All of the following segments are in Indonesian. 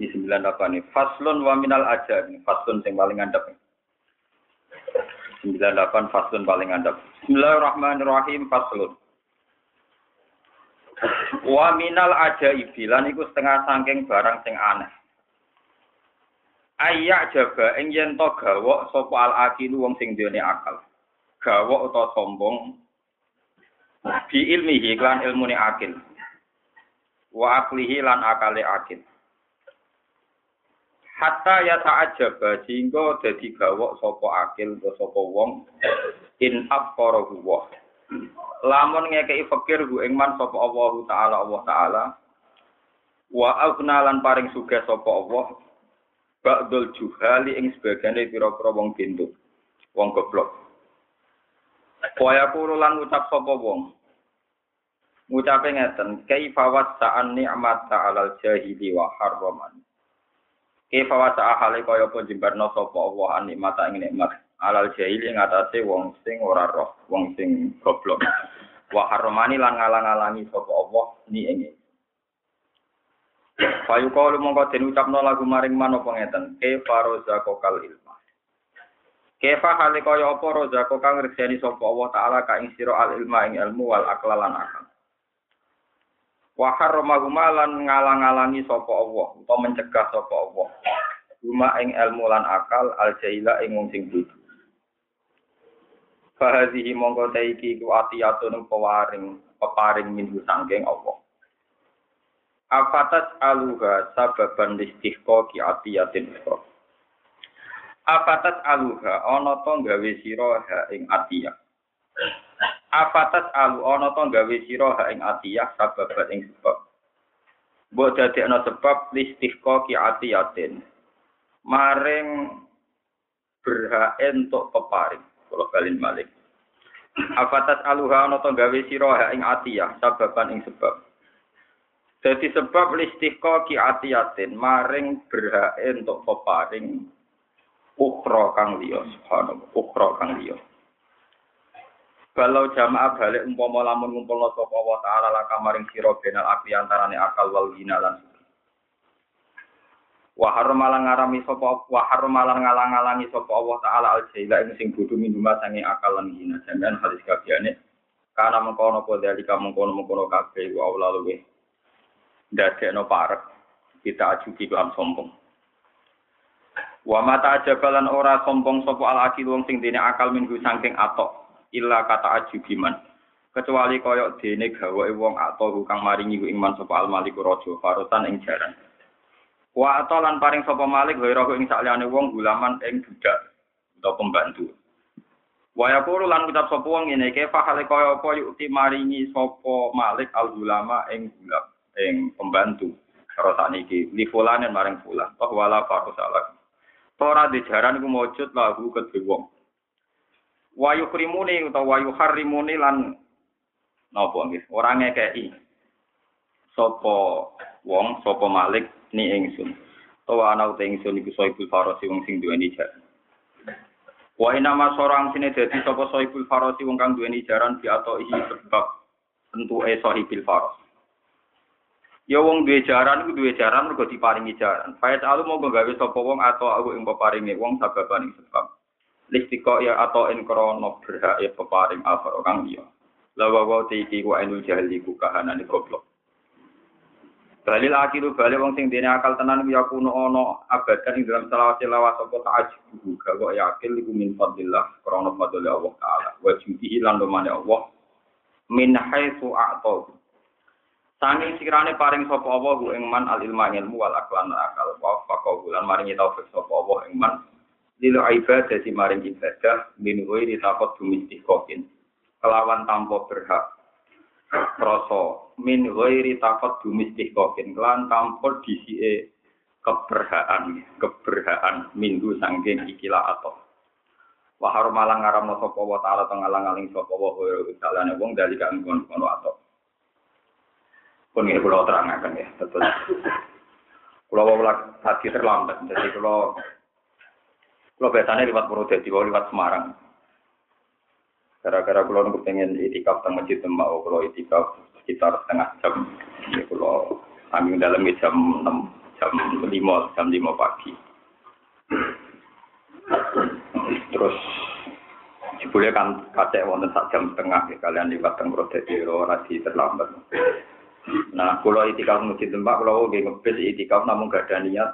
Ini 98 nih. Faslun wa minal aja. Ini faslun yang paling andap. 98 faslun paling andap. Bismillahirrahmanirrahim. Faslun. Wa minal aja ibilan iku setengah sangking barang sing aneh. Ayak jaba ing yen to gawok sapa al akilu wong sing duwe akal. Gawok utawa sombong bi ilmihi lan ilmune akil. Wa aklihi lan akale akil. Hatta ya ta'ajaba sehingga dadi gawok sapa akil utawa sapa wong in afqara huwa lamun ngekeki fakir hu ing man sapa Allah taala Allah taala wa aghna lan paring sugih sapa Allah ba'dul juhali ing sebagane pira-pira wong bintu wong goblok. Kaya kulo lan ngucap sapa wong ngucape ngeten kaifa wasa'an ni'mat ta'alal jahili wa harraman Kefa wa ta'ahale kaya apa jembarno sapa Allah an nikmata ing nikmat alal jahil ing wong sing ora roh, wong sing goblok. Wa harmani lan ngalang-alangi sapa Allah ni ing Fayu kalu mongko den ucapno lagu maring manapa ngeten, kefa rozako kal ilma. Kefa hale kaya apa rozako kang ngrejeni sapa Allah taala ka ing sira al ilma ing ilmu wal aklalan akal. Wa harramahuma lan ngalang-alangi sapa Allah utawa mencegah sapa Allah. Huma ing ilmu lan akal al jaila ing wong sing bodho Fahazihi mongko taiki ku atiyatun pewaring peparing minggu sangking Allah. Afatas aluha sababan listihqa ki atiyatin ikhra Afatas aluha ana to gawe sira ha ing atiyah Apatas alu ana to gawe sira ha ing atiyah sabab ing sebab. Mbok dadekno sebab listihqa ki atiyatin. Maring berhak entuk peparing. Kula balin malik. Apatas aluha ana to gawe sira ha ing atiyah sababan ing sebab. Jadi sebab listihqa ki atiyatin maring berhak entuk peparing ukra kang liya subhanallah ukra kang liya Balau jamaah balik umpama lamun ngumpulna sapa wa ta'ala la kamaring sira benal akli antarane akal wal gina lan Wa haramalan ngarami sapa wa haramalan ngalang-alangi sapa Allah taala al jaila ing sing bodho minuma sange akal lan gina sampean hadis kabehane kana mengkono apa dalika mengkono-mengkono kabeh wa Allah luwe dadekno parek kita ajuki lan sombong. Wa mata ajabalan ora sombong sapa al akil wong sing dene akal minggu saking atok illa kata ajubiman kecuali koyok dene gawe wong atau kang maringi ku iman sapa al malik raja farotan ing jaran. Wa atau lan paring sapa malik ghairu ing sakliyane wong gulaman ing budak atau pembantu. Wa yaqulu lan kitab sapa wong ngene ke fahale kaya apa yukti maringi sapa malik al gulama ing gulak ing pembantu? Karo sakniki li fulanen maring fulan toh wala farosalah ora dijaran iku mujud lahu kedhe wong wayu krimuni utawa wayu harimuni lan napa nggih? Ora ngekeki sapa wong sapa malik ni ingsun. Utawa ana uta ingsun iku soibul farasi wong sing duweni jaran wa inama sorang sine dadi sapa soibul farasi wong kang duweni jaran bi atau ihi sebab tentu e sohibil faras. Ya wong duwe jaran iku duwe jaran mergo diparingi jaran. Fayat alu mau gawe sapa wong atau aku ing peparingi wong sababan sebab listiko ya atau en krono berhak ya peparing alfar orang dia lawa wa tiki wa ainul jahli ku kahanan goblok. Balil akiru bali wong sing dene akal tenan ya kuno ono abadan ing dalam selawat selawat apa ta'ajub gawa yakin iku min fadlillah krono fadl Allah taala. Wa judihi lan domane Allah. Min haitsu a'ta Sangi sikirane paring sapa Allah ing man al ilma ilmu wal aklan akal. Wa faqahu lan maringi taufik sapa Allah ing man lilo ibadah di maring ibadah min di takut dumisti kokin kelawan tanpa berhak. Krasa min ghairi taqaddum istihqaqin lan tanpa disike keberhaan keberhaan minggu sangking ikilah atau wa malang ngaramno sapa wa taala tengalang-aling sapa wa salane wong dari kan kono atau pun ini kalau terangkan ya betul. Kalau mau tadi terlambat. Jadi kalau kalau biasanya lewat Purwodadi lewat Semarang Gara-gara kalau nunggu pengen itikaf teng masjid mau kalau itikaf sekitar setengah jam. Ya kalau kami dalam jam enam jam lima jam lima pagi. Terus boleh kan kacek wonten sak jam setengah ya kalian liwat teng Purwodadi rasi terlambat. Nah, kalau itikaf masjid tempat, kalau ngebis itikaf namun gak ada niat.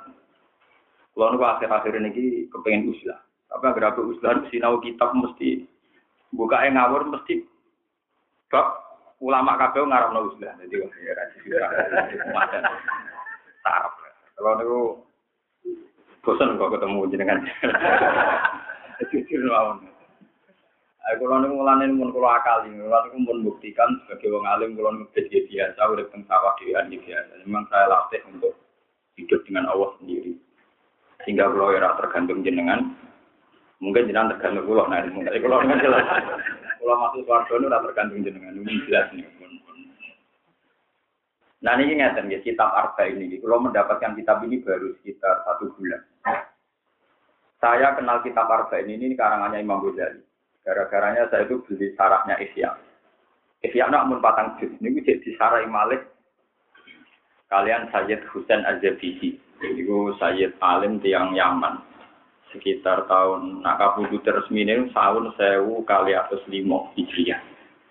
Kalau nunggu akhir-akhir ini kepengen uslah. Tapi agar aku uslah sinau kitab mesti buka yang ngawur mesti kok ulama kabeh ngarepno uslah. Jadi wah ya ra. Sarap. Kalau niku bosan kok ketemu jenengan. Jujur. Aku kalau niku mulane mun kula akali, kula niku mun buktikan sebagai wong alim kula niku biasa urip teng sawah biasa. Memang saya latih untuk hidup dengan Allah sendiri. Sehingga kalau ya tergantung jenengan, Mungkin jenengan tergantung pulau, nah mungkin kalau dengan jelas. Pulau masuk keluarga itu tergantung jenengan, ini jelas nih. Nah ini ngeten ya kitab Arba ini. Kalau mendapatkan kitab ini baru sekitar satu bulan. Saya kenal kitab Arba ini, ini karangannya Imam Ghazali. Gara-garanya saya itu beli sarahnya Isya. Isya namun patang juz. Ini jadi sarai Malik. Kalian Sayyid Husain Az-Zabisi. Ini Sayyid Alim tiang Yaman sekitar tahun nak kabudu resmi ini tahun sewu kali atas lima hijriah.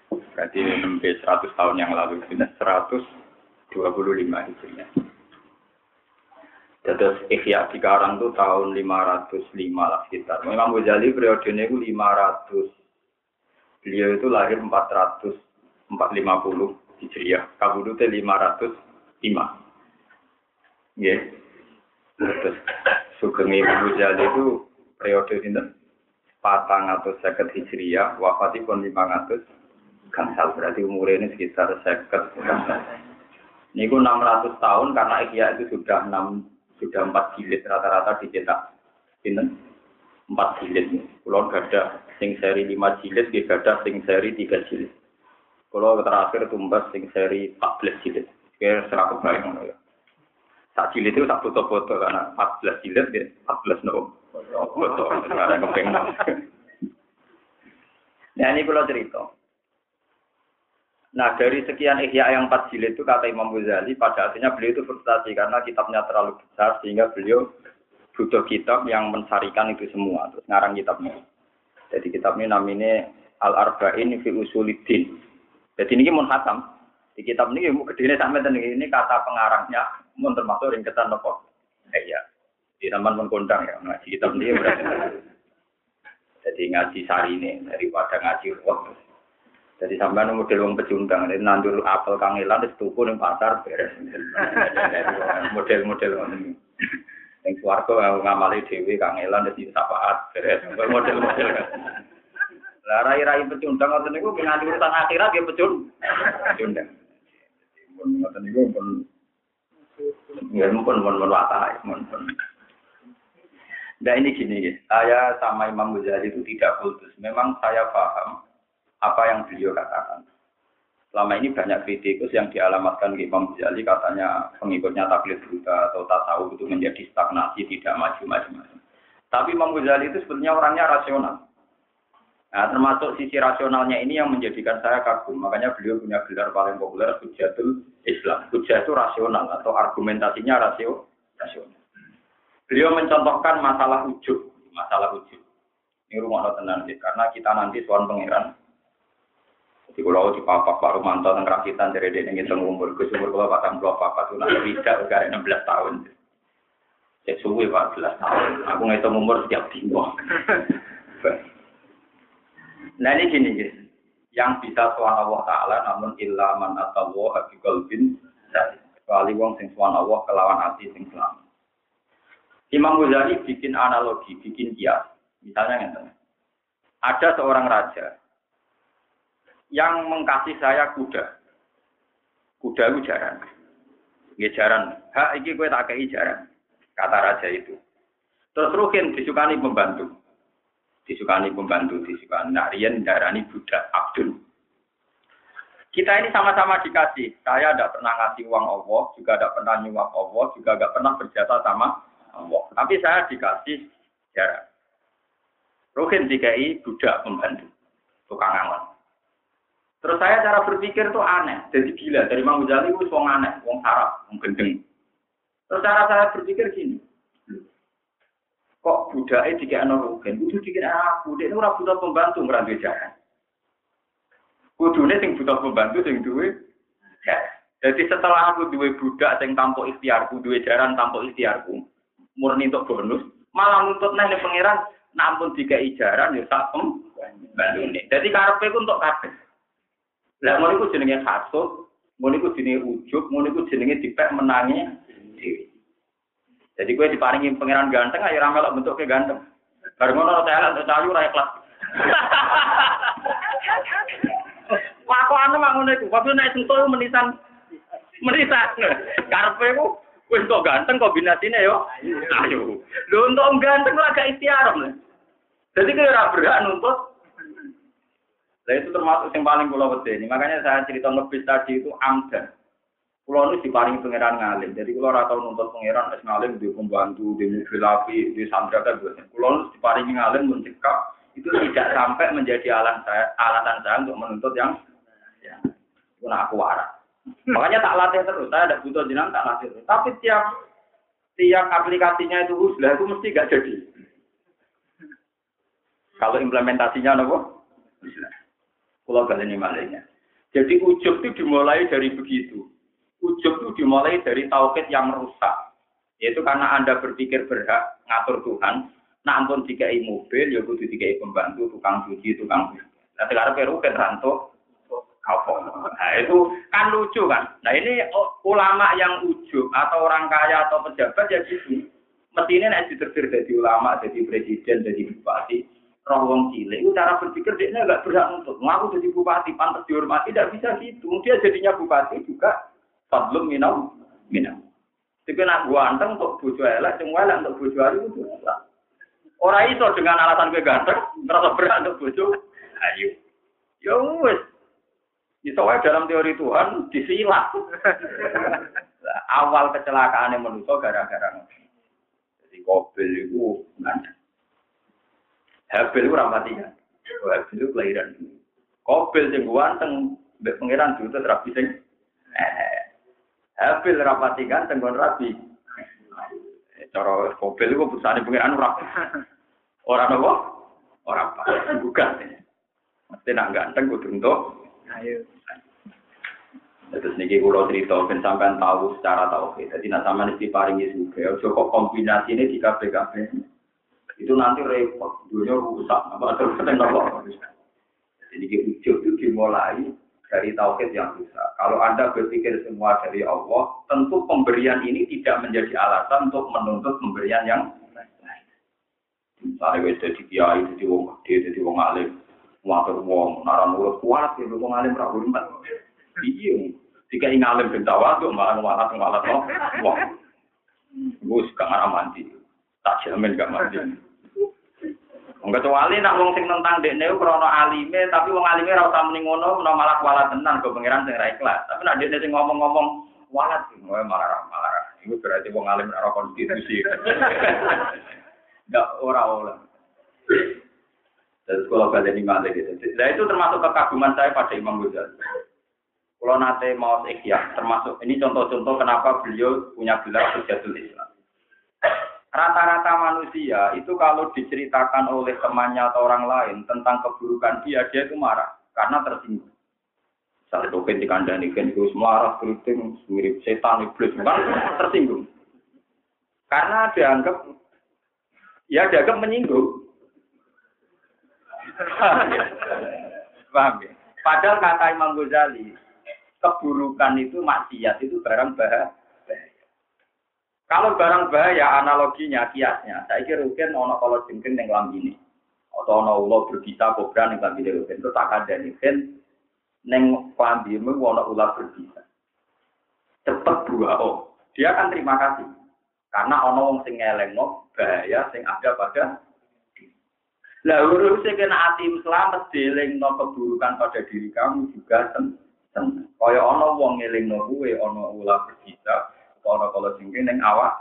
Berarti lebih seratus tahun yang lalu, puluh lima hijriah. Terus Ikhya di Karang itu tahun 505 lah sekitar. Memang Ghazali periode ini 500. Beliau itu lahir 400, 450 Hijriah. Kabudu itu 505. Ya. Terus Sugeng Imam Ghazali itu periode ini patang atau seket hijriyah, wafatipun lima ratus gangsal berarti umur ini sekitar seket gangsal. Ini enam ratus tahun karena Ihya itu sudah enam sudah empat jilid rata-rata dicetak ini empat jilid. Kalau gada sing seri lima jilid, dia gada sing seri tiga jilid. Kalau terakhir tumbas sing seri empat belas jilid. Kira serah kebayang ya. Tak jilid itu tak foto-foto karena 14 jilid ya, 14 no. Foto, karena kepengen. Nah ini kalau cerita. Nah dari sekian ihya yang 4 jilid itu kata Imam Ghazali pada akhirnya beliau itu frustasi karena kitabnya terlalu besar sehingga beliau butuh kitab yang mensarikan itu semua. Terus ngarang kitabnya. Jadi kitab ini namanya Al-Arba'in fi Usulidin. Jadi ini mun hatam. Di kitab ini mau kedine sampai ini kata pengarangnya mun termasuk ringkesan nopo. Eh, iya. Di zaman pun kondang ya ngaji kitab ini berarti. Jadi ngaji sari ini daripada ngaji roh. Jadi sampai model wong pecundang, ini nandur apel kangelan di tuku ning pasar beres. Model-model. Yang suwargo ngamali dewi kangelan di sapaat beres. Model-model. Lah rai-rai pecundang ngoten niku nganti urusan akhirat ya pecundang. Pecundang. Ngoten niku pun Ya, pun pun pun watai, pun pun. Nah ini gini ya, saya sama Imam Ghazali itu tidak putus. Memang saya paham apa yang beliau katakan. Selama ini banyak kritikus yang dialamatkan ke Imam Ghazali katanya pengikutnya taklid buta atau tasawuf itu menjadi stagnasi, tidak maju-maju. Tapi Imam Ghazali itu sebetulnya orangnya rasional. Nah, termasuk sisi rasionalnya ini yang menjadikan saya kagum. Makanya beliau punya gelar paling populer Hujatul Islam. Hujah itu rasional atau argumentasinya rasio, rasional. Beliau mencontohkan masalah ujub, masalah ujub. Ini rumah tenang sih, karena kita nanti suan pangeran. Jadi kalau di papa Pak Rumanto tentang rakitan dari dia ngitung umur, ke umur kalau patang dua papa tuh nanti tidak enam 16 tahun. Saya suwi 14 tahun. Aku ngitung umur setiap minggu. Nah ini gini guys, yang bisa suan Allah Taala namun ilaman atau Allah bi qalbin kecuali wong sing suan Allah kelawan hati sing selamat. Imam Ghazali bikin analogi, bikin kias. Misalnya gitu. Ada seorang raja yang mengkasih saya kuda. Kuda itu jaran. Nggih jaran. Hak iki kowe tak kei jaran. Kata raja itu. Terus Rukin disukani pembantu. Disukani pembantu, disukani. Nah, Rian darani budak Abdul. Kita ini sama-sama dikasih. Saya tidak pernah ngasih uang Allah, juga tidak pernah nyuap Allah, juga tidak pernah berjasa sama Allah. Tapi saya dikasih jarak. Ruhin DKI budak pembantu, tukang angon. Terus saya cara berpikir tuh aneh, jadi gila. Dari Mang Ghazali itu wong aneh, wong sarap, wong gendeng. Terus cara saya berpikir gini, kok budaknya dikira Ruhin, itu dikira aku, dia itu butuh pembantu ngerantai jarak. Kudune sing butuh pembantu sing duwe ya. Jadi setelah aku duwe budak sing tanpa ikhtiarku, duwe jaran tanpa ikhtiarku, murni untuk bonus, malah nuntut nang pangeran nampun tiga ijaran ya tak pembantune. Jadi karepe ku untuk kabeh. Lah ngono iku jenenge hasud, ngono iku jenenge ujub, ngono iku jenenge dipek menangi dhewe. Jadi gue diparingi pangeran ganteng, ayo ramelok bentuknya ganteng. Bareng ngono talent, cayu ora ikhlas. Lakone mak ngono iku. Waktu nek sentuh menisan menisan. Karepe ku wis kok ganteng kombinasine yo. Ayo. Lho untuk ganteng ora gak ikhtiar. Jadi kira ora berhak nuntut. Nah itu termasuk yang paling pulau ini. Makanya saya cerita ngebis tadi itu amdan. Pulau ini diparingi pangeran ngalim. Jadi kalau ora tau nuntut pangeran es ngalim di pembantu, di mobil api, di sandra kan Pulau ini diparingi ngalim mencekap itu tidak sampai menjadi alasan saya, alatan saya untuk menuntut yang Ya. Itu aku waras. Makanya tak latih terus. Saya ada butuh jenang tak latih terus. Tapi tiap tiap aplikasinya itu uslah itu mesti gak jadi. Kalau implementasinya nopo? Pulau kalian ini malainya. Jadi ujub itu dimulai dari begitu. Ujub itu dimulai dari tauhid yang rusak. Yaitu karena Anda berpikir berhak ngatur Tuhan, nah ampun dikai mobil, ya kudu dikai pembantu, tukang cuci, tukang cuci. Nah sekarang peru ranto, apa? Nah itu kan lucu kan. Nah ini ulama yang ujub atau orang kaya atau pejabat ya gitu. Mestinya nek ditertir jadi ulama, jadi presiden, jadi bupati, roh wong cilik, itu cara berpikir dia nggak berhak untuk ngaku jadi bupati, pantas dihormati, tidak bisa gitu. Dia jadinya bupati juga fadlum minam minam. Tapi nak gua anteng untuk bojo elek, semua elek untuk bojo hari itu Orang itu dengan alasan gue ganteng, merasa berat untuk bojo. Ayo. Ya wes, itu dalam teori Tuhan disilat. Awal kecelakaan yang manusia gara-gara Jadi Kobil itu nggak Habil itu ramati kan. Habil itu kelahiran. Kobil yang ganteng, pangeran juga terapi sing. Eh, Habil rapati ganteng kon rapi. Cara Kobil itu perusahaan pangeran rapi. Orang apa? Orang apa? Bukan. Mesti nak ganteng kudu untuk Ayo. Terus niki kulo cerita ben sampean tahu secara tauhid. Jadi nak sampean diparingi juga, ojo kok kombinasi ini di kafe kafe. Itu nanti repot, dunia rusak. Apa terus apa? Jadi ujuk itu dimulai dari tauhid yang rusak. Kalau anda berpikir semua dari Allah, tentu pemberian ini tidak menjadi alasan untuk menuntut pemberian yang lain. Misalnya wis jadi kiai, jadi wong gede, jadi wong alim, Watur wong naran urut kuat ya wong alim ra hormat. Iya. Jika ing alim ben tawaduk malah malah. Wah. Gus gak ngarah mandi. Tak jamin gak mandi. Kecuali nak wong sing tentang dekne krana alime tapi wong alime ora usah muni ngono malah kualat tenan go pangeran sing ra ikhlas. Tapi nak dekne sing ngomong-ngomong walat malah malah Iku berarti wong alim ora konstitusi. Enggak ora ora. Dan sekolah kalian ini malah gitu. Nah itu termasuk kekaguman saya pada Imam Ghazali. Kalau nanti mau ikhya, termasuk ini contoh-contoh kenapa beliau punya gelar Hujatul Islam. Rata-rata manusia itu kalau diceritakan oleh temannya atau orang lain tentang keburukan dia, dia itu marah karena tersinggung. Misalnya itu kan dikandani, kan itu marah, keriting, mirip setan, iblis, kan tersinggung. Karena dianggap, ya dianggap menyinggung. Paham ya? Padahal kata Imam Ghazali, keburukan itu maksiat itu barang bahaya. Kalau barang bahaya analoginya kiasnya, saya kira mungkin ono kalau jengking yang ini, atau ono ulo berbisa kobra yang ini rugen itu tak ada nih kan neng ini ono ular berbisa. cepet dua oh. Dia akan terima kasih. Karena ono wong sing ngelengno bahaya sing ada pada lah urusnya kena hati selamat no keburukan pada diri kamu juga sen. Kaya ono wong ngelingno kuwe ono ulah berkita, ono kalau singke neng awak.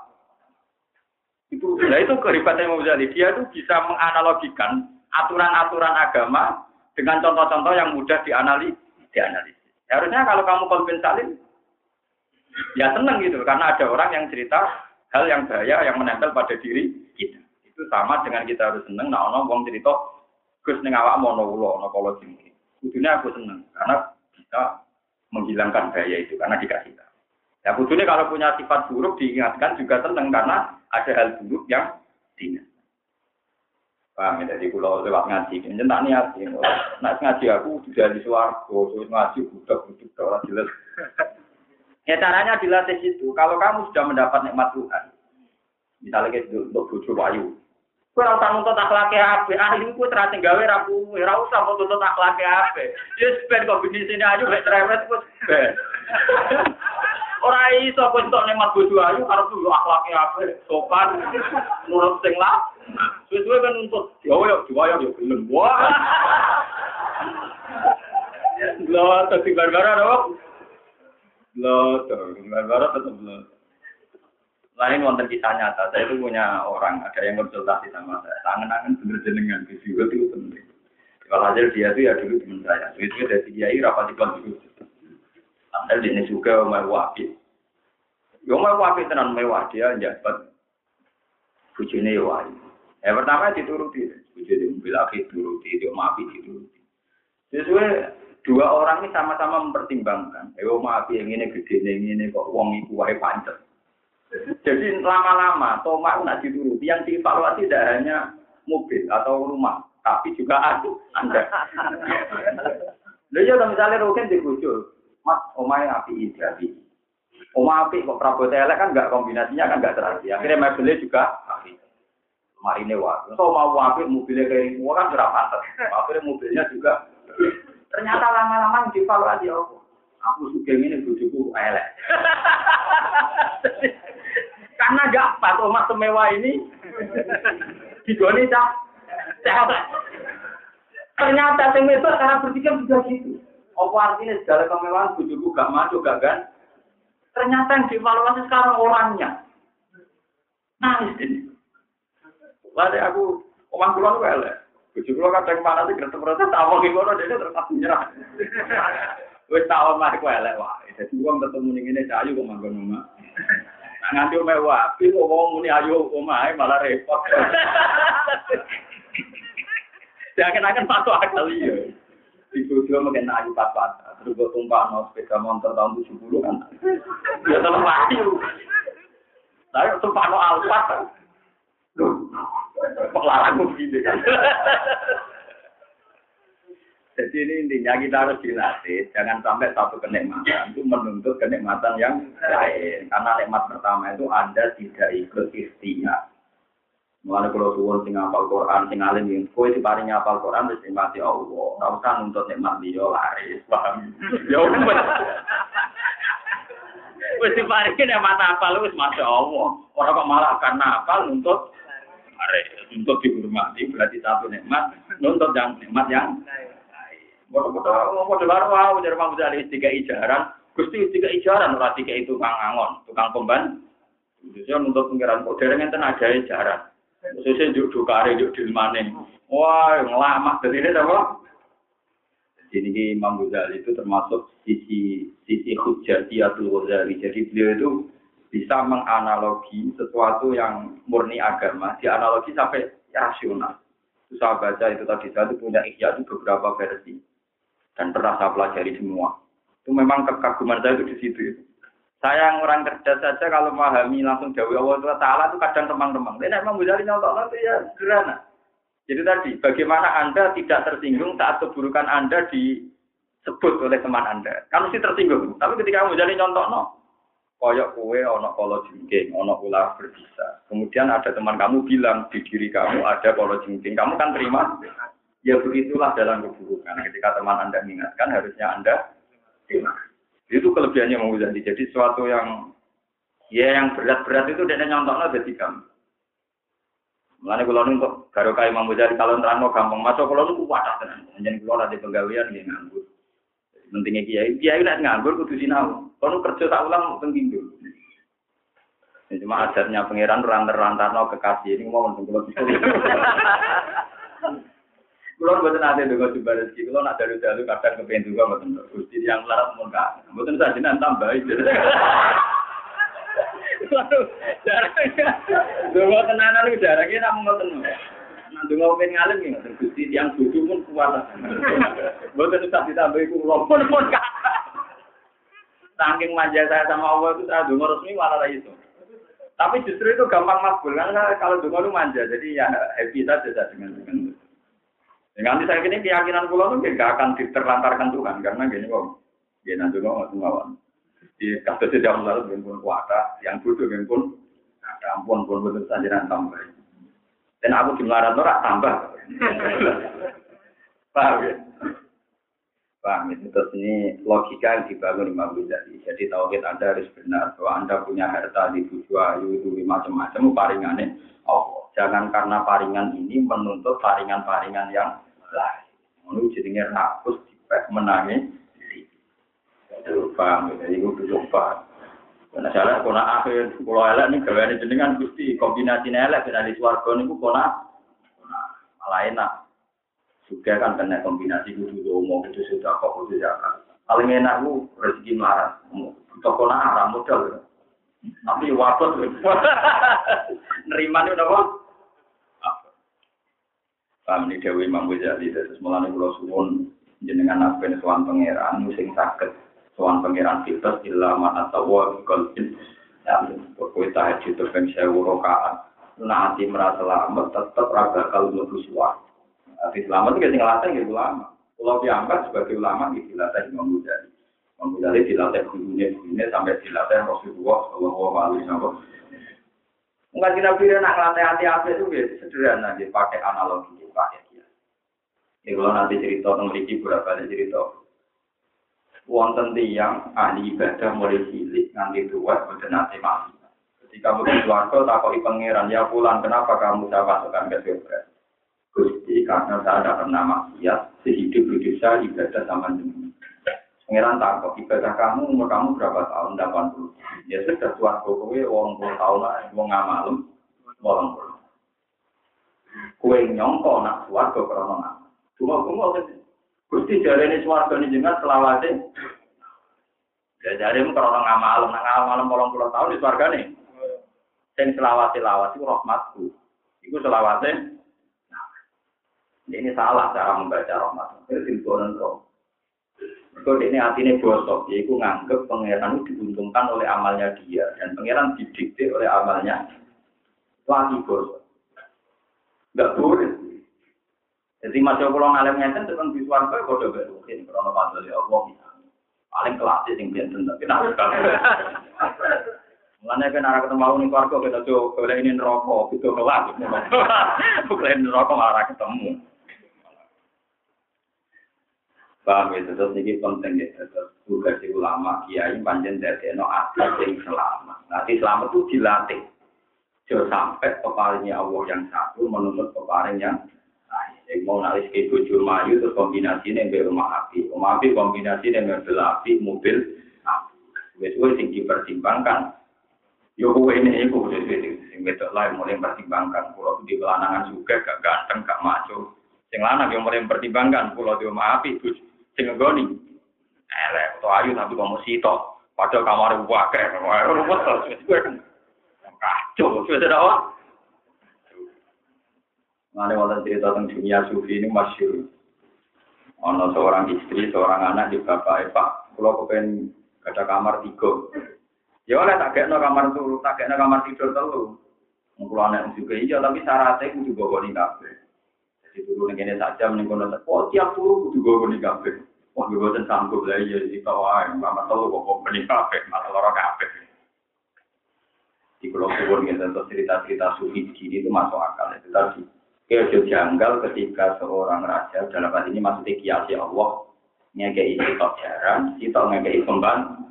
Itu nah itu kehebatannya Imam Ghazali. Dia itu bisa menganalogikan aturan-aturan agama dengan contoh-contoh yang mudah dianalisis. dianalisis. Harusnya kalau kamu salim, ya seneng gitu karena ada orang yang cerita hal yang bahaya yang menempel pada diri kita. Itu sama dengan kita harus seneng nah ono wong cerita Gus ning awak mau ulo ono kala jengki. Kudune aku seneng karena bisa menghilangkan bahaya itu karena dikasih. Ya kudune kalau punya sifat buruk diingatkan juga seneng karena ada hal buruk yang diingat. Paham ya, jadi kalau lewat ngaji, ini tak niat, ya. Ngaji aku sudah di suarco, ngaji budak-budak, orang jelas. Ya caranya dilatih itu, kalau kamu sudah mendapat nikmat Tuhan, misalnya kita untuk bujuk wayu, Kowe ora usah nuntut akhlake apik, ahli ku terate gawe ra kuwe, ora usah nuntut akhlake apik. Ya ben kok bisnis ini ayu mek cerewet ku ben. Ora iso kowe entuk nemat bojo ayu karo dulu akhlake apik, sopan, nurut sing lah. Suwe-suwe kan nuntut, ya yo diwayo yo gelem. Wah. Lho, tapi barbara dong. Lho, barbara tetep lho. Lain wonten kisah nyata, saya itu punya orang, ada yang konsultasi sama saya. Tangan-tangan bener jenengan, itu penting. Kalau hasil dia itu ya dulu teman saya. Itu dari kiai rapat di dulu. Ada ini juga Umar Wahid. Ya Umar Wahid tenan mewah dia jabat bujune wae. Ya pertama dituruti, bujune mobil akhir turuti, dia maafi dituruti. Sesuai dua orang ini sama-sama mempertimbangkan. Eh, maafi yang ini gede, yang ini kok uang ibu wae pancet. Jadi lama-lama Toma nak dituruti yang dievaluasi tidak hanya mobil atau rumah, tapi juga aku, Anda. Lalu ya misalnya Rogen di Mas, omai api jadi. Oma api kok Prabowo Telek kan nggak kombinasinya kan nggak terasi. Akhirnya mobilnya juga api. Mari ini wah. So mau api mobilnya kayak ini kan sudah pantas. Akhirnya mobilnya juga. Ternyata lama-lama dievaluasi aku. Aku suka ini bujuku elek. Karena gak pas rumah semewah ini digoni cah. Ternyata itu karena berpikir juga gitu. Apa artinya segala kemewahan bujuku gak maju gak kan? Ternyata yang dievaluasi sekarang orangnya. Nangis ini. Lalu aku omah kula ku elek. Bojo kula kadang mana sih wong iki ngono dene terus nyerah. Wis tak omah ku elek wae. Dadi wong ketemu ning ngene cayu kok manggon omah. nganti omahe wapi kok wong muni ayo omahe malah repot. Jangan-jangan patu akal iya. Di bojo mungkin ayu papat. Terus gue tumpah no sepeda motor tahun 70 kan. Ya terlalu ayu. Saya tumpah no alpat. Kok larang begini kan. Jadi ini intinya kita harus dilatih, jangan sampai satu kenikmatan itu menuntut kenikmatan yang lain. Karena nikmat pertama itu Anda tidak ikut ikhtiar. Mulai kalau suwon sing apal Quran, sing alim yang kue si paling apal Quran, terus nikmati Allah. Nggak usah nuntut nikmat dia laris, paham? Ya udah. Wes si paling nikmat apal, wes masya Allah. Orang kok malah karena apal nuntut laris, nuntut dihormati berarti satu nikmat, nuntut yang nikmat yang Model baru wow dari Imam Ghazali tiga ijaran, gusti tiga ijaran ora tiga itu tukang angon, tukang pemban. Khususnya untuk pengiran kok dereng enten aja Khususnya juk dukare juk dilmane. Wah, ngelama dari ini apa? Jadi ini Imam Ghazali itu termasuk sisi sisi hujjatiyatul Ghazali. Jadi beliau itu bisa menganalogi sesuatu yang murni agama, dianalogi sampai rasional. Itu saya baca itu tadi saya itu punya ikhya itu beberapa versi dan pernah saya pelajari semua. Itu memang kekaguman saya itu di situ. Saya yang orang kerja saja kalau memahami langsung jauh Allah Taala itu kadang teman-teman. Ini memang Ghazali nyontok itu ya sederhana. Jadi tadi, bagaimana Anda tidak tersinggung saat keburukan Anda disebut oleh teman Anda. Kamu sih tersinggung. Tapi ketika kamu jadi nyontok, no, koyok kue, ono kolo jengking, ono ular berbisa. Kemudian ada teman kamu bilang di diri kamu ada kolo jengking. Kamu kan terima? Ya begitulah dalam keburukan. Ketika teman Anda mengingatkan, harusnya Anda terima. Itu kelebihannya Imam Ghazali. Jadi sesuatu yang ya yang berat-berat itu dia nyontohnya jadi gampang. Mulane kula untuk barokah Imam Ghazali kalau nerangno gampang, maca kula niku kuat tenan. Jeneng kula nanti penggawean nggih nganggur. Pentingnya kiai, kiai nek nganggur kudu sinau. Kono kerja tak ulang teng Ini cuma ajarnya pangeran rantar-rantarno kekasih ini mau untuk kula Kulo mboten nate ndonga jumbar rezeki, kulo nak dalu-dalu kadang kepengen juga mboten Gusti yang larat mun ka. Mboten sajenan tambahi. Donga tenanan iku jarake namung ngoten. Nah donga pengen ngalim nggih ngoten Gusti yang bodoh pun kuat. Mboten usah ditambahi kulo pun pun ka. Saking manja saya sama Allah itu saya donga resmi malah itu. Tapi justru itu gampang makbul karena kalau donga itu manja jadi ya happy saja dengan dengan nanti saya kini keyakinan pulau itu gak akan diterlantarkan Tuhan karena gini kok, dia nanti kok nggak ngawan. Di kasus tidak lalu pun kuasa, yang bodoh pun ada ampun pun betul saja dan tambah. Dan aku dimarahin orang tambah. Paham ya? Paham ya? Terus ini logika yang dibangun Imam Ghazali. Jadi tauhid Anda harus benar bahwa Anda punya harta di buju ayu itu macam-macam paringannya. Oh, jangan karena paringan ini menuntut paringan-paringan yang lah. Ngono jenenge rakus dipek menangi diri. Itu paham ya, itu duduk paham. Karena salah kona akhir kalau elek nih gaweane jenengan gusti kombinasi elek dengan di swarga niku kona malah enak. Juga kan kena kombinasi kudu umum kudu sudah kok kudu zakat. Paling enak ku rezeki melarat. Butuh kona arah modal. Tapi wabot. Nerima nih udah Paham ini Dewi Imam Ghazali, terus mulai pulau suwun jenengan apa sowan pangeran, sing sakit sowan pangeran kita illa mana tawa kalbin ya pokoknya tahajud terpeng sewu rokaat nanti merasa lama tetap raga kalau mlebu suwa Tapi selamat itu ngelaten gitu ulama. Pulau diangkat sebagai ulama dilatih Imam Ghazali. Imam Ghazali dilatih gurunya gurunya sampai dilatih Rasulullah Shallallahu Alaihi Wasallam. Enggak Nabi nak ngelatih hati-hati itu sederhana, dia pakai analogi pakai dia. Ini kalau nanti cerita Riki berapa kali cerita. Wonten tiang ahli ibadah mulai cilik nganti tua betul nanti mati. Ketika begitu warga takoi pangeran ya pulang kenapa kamu saya masukkan ke surga? Gusti karena saya tidak pernah maksiat sehidup hidup saya ibadah sama jenengan. Pangeran takut ibadah kamu umur kamu berapa tahun? 80. Ya sudah tuan kowe wong puluh tahun lah, wong ngamalem, puluh. Kue nyongko nak suwarga krono nak. Cuma cuma kan Gusti jare ini suwarga ini jenengan selawase. Ya mu krono ngamal, nang ngamal malam puluh tahun di suwarga nih. Sing selawase lawat itu rahmatku. Iku selawase. Ini salah cara membaca rahmat. Itu simpulan roh. Kalau ini hatinya bosok, yaitu nganggep pangeran itu diuntungkan oleh amalnya dia dan pangeran didikte oleh amalnya lagi bosok. Enggak boleh. Jadi masih kalau ngalim ngeten tentang di suarga kode berukin karena panggil ya Allah paling kelas sing biasa tapi nak Mengenai kan arah ketemu nih keluarga kita tuh boleh ini rokok itu kelas, bukan rokok malah ketemu. Paham ya, terus ini penting ya, terus tugas ulama, kiai, panjang dari no asal yang selamat. Nanti selamat itu dilatih. Jangan sampai peparingnya Allah yang satu menuntut peparing yang lain. Yang mau nalis ke bujur mayu terus kombinasi dengan rumah api. Rumah api kombinasi dengan mobil api, mobil api. Wes-wes yang dipertimbangkan. Yo kowe ini iku wis sing wedok lain mulai pertimbangkan. Pulau di kelanangan juga gak ganteng, gak maco. Sing lanang yang mulai pertimbangkan. Pulau di rumah api, buj. Sing ngegoni. Elek, atau ayu tapi kamu sito. Padahal kamar wakil. Rumput terus. Kacau, sudah apa? Mengenai wonten cerita tentang dunia sufi ini masyur. Ono seorang istri, seorang anak di bapak Pak. Kalau kepen ada kamar tiga. Ya oleh tak kena kamar turu, tak kena kamar tidur telu. Mengkulo anak juga iya, tapi syaratnya kudu bawa nih kafe. Jadi turu nih saja meninggal Oh tiap turu kudu bawa nih kafe. Wah, gue bosan sanggup lah iya di bawah. Mama telu kok nih kafe, masalah kafe di pulau gitu atau cerita-cerita sufi gini itu masuk akal itu tadi Kejo janggal ketika seorang raja dalam hal ini maksudnya kiasi Allah ngekei sitok jaran, sitok ngekei pembantu.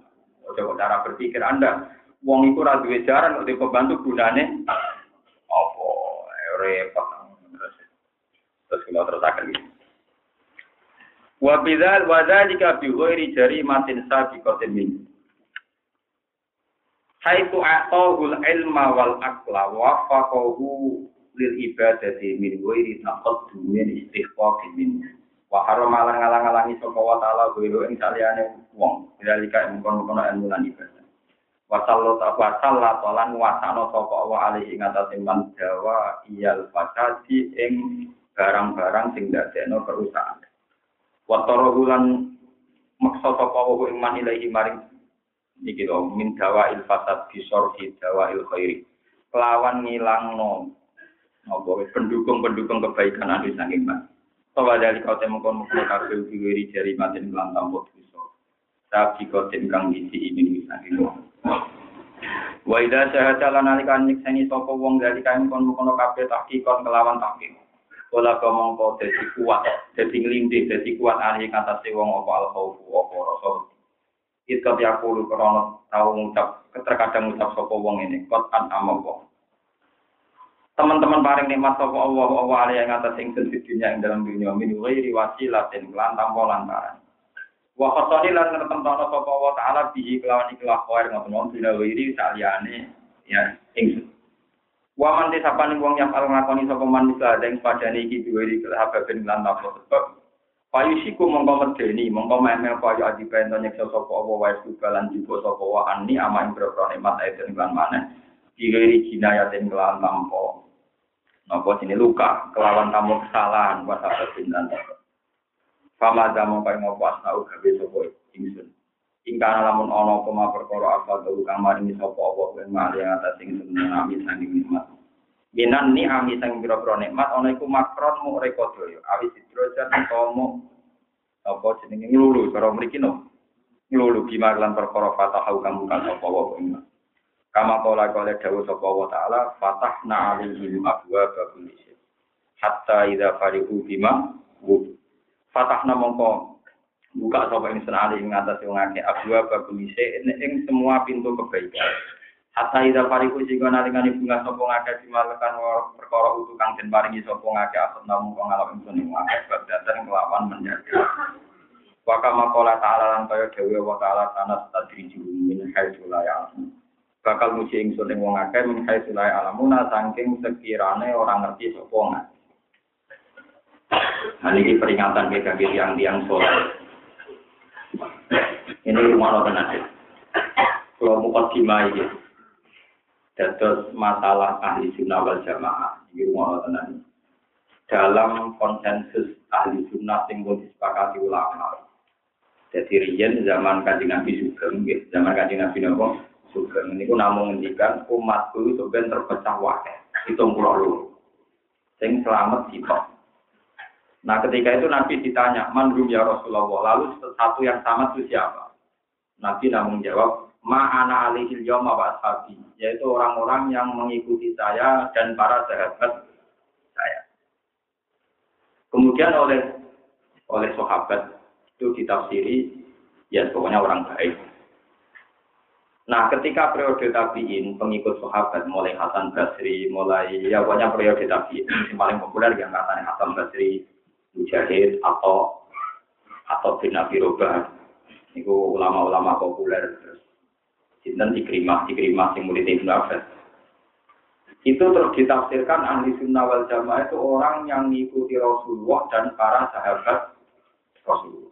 Coba cara berpikir Anda, wong iku ra jaran kok pembantu gunane apa repot terus terus kalau terus akan gitu. Wa bidzal wa dzalika bi ghairi jarimatin. Haitu a'tahul ilma wal aqla wa faqahu lil ibadati min ghairi taqaddumin istighfaqin min. Wa harama ngalang-alangi sapa wa ta'ala ghairi ing saliyane wong. Dzalika mungkon-mungkon ilmu lan ibadah. Wasallo wasalla lan wasana sapa Allah alaihi ngatasi man jawa iyal fasadi ing barang-barang sing dadekno kerusakan. Watoro bulan maksa sapa wa iman ilahi maring iki lho min dawa il fasad bisor di dawa il khairi. Kelawan ngilangno apa pendukung-pendukung kebaikan anu saking mas. Sawa dari kau temu kon mukul kabel diwiri jari maten lan tampo bisa. Tapi kau kang isi ini saking Wa idza syahada lan nalikan nyikseni sapa wong dari kain kon mukul kabeh tahqiqon kelawan tahqiq. Kala ngomong kok dadi kuat, dadi nglindih, dadi kuat ahli katase wong apa al khaufu apa rasa. Itu ya kulo krono tau ngucap, terkadang ngucap sapa wong ini, kot an. Teman-teman paring nikmat sapa Allah Allah ali yang atas ing dunia ing dalam dunia min ghairi wasilatin lan tanpa lantaran. Wa khasani lan ngertemtono sapa Allah taala bihi kelawan ikhlas khair ngoten dina ghairi saliyane ya ing Waman desa paning wong yang kalau ngakoni sapa man ada ing padane iki diwiri kelahab ben lan napa sebab Payusiku mongko medeni, mongko memel payu adi pento nyeksa sapa apa wae sugalan jibo sapa wa ani amain boro nikmat aiden lan maneh. Diwiri jinayatin kelan tampo. Napa sini luka, kelawan tamu kesalahan wa sabatin lan Fama jamu kaya ngopo asnau gawe sapa ingsun. Ingkana lamun ana koma perkara telu kang maringi sapa apa ben mari atas sing seneng ami sanging nikmat. Minan ni ami sang pira-pira nikmat ana iku makron mu rekodaya. Awi sidrojan tomo apa jenenge nglulu cara mriki no. Nglulu bima lan perkara fatah kamu kan sapa wa ing. Kama kala kala dawuh sapa wa taala fatahna alaihim abwa babul hatta idza farihu bima fatahna mongko buka sapa ing senali ing atas wong akeh abwa babulise ing semua pintu kebaikan Hatta ida pariku jika nalikani bunga sapa ngakeh dimalekan perkara utuh kang den paringi sapa ngakeh asal namun kang ngalap ingsun ing ngakeh bab dateng kelawan menjadi. Wa kama qala ta'ala lan kaya dewe wa ta'ala tanah tadriju min haitsu la ya'lam. Bakal muji ingsun ing wong akeh min haitsu la ya'lamuna saking sekirane orang ngerti sapa ngakeh. Nah, ini peringatan bagi tiang-tiang soleh. Ini rumah tenan. Kalau mau dimai gitu. Dados masalah ahli sunnah wal jamaah. Ini rumah tenan. Dalam konsensus ahli sunnah yang disepakati ulama. Jadi riyen zaman kajian Nabi Sugeng, zaman kajian Nabi Nabi Sugeng. Ini pun namun menghentikan umat itu sebenarnya terpecah wakil. Hitung pulau lu. Sing selamat sitok. Nah ketika itu Nabi ditanya, man ya Rasulullah, lalu satu yang sama itu siapa? Nabi namun jawab, ma'ana alihil yawma wa ashabi, yaitu orang-orang yang mengikuti saya dan para sahabat saya. Kemudian oleh oleh sahabat itu ditafsiri, ya pokoknya orang baik. Nah, ketika periode tabiin pengikut sahabat mulai Hasan Basri, mulai ya pokoknya periode tabiin yang paling populer yang katanya Hasan Basri, Mujahid atau atau bin Abi Robah, itu ulama-ulama populer Sinten ikrimah, ikrimah yang murid Ibnu Abbas. Itu terus ditafsirkan ahli sunnah wal jamaah itu orang yang mengikuti Rasulullah dan para sahabat Rasulullah.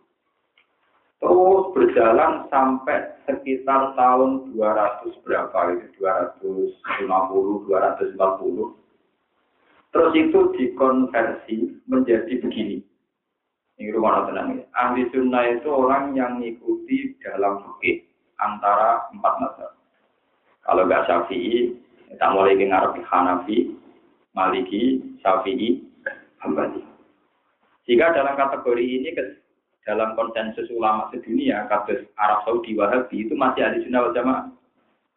Terus berjalan sampai sekitar tahun 200 berapa itu 250, 240. Terus itu dikonversi menjadi begini. Ini rumah tenang. Ahli sunnah itu orang yang mengikuti dalam fikih antara empat mazhab. Kalau nggak Syafi'i, kita mulai dengar Hanafi, Maliki, Syafi'i, Hambali. Jika dalam kategori ini dalam konsensus ulama sedunia, kasus Arab Saudi Wahabi itu masih ada sunnah wal jamaah.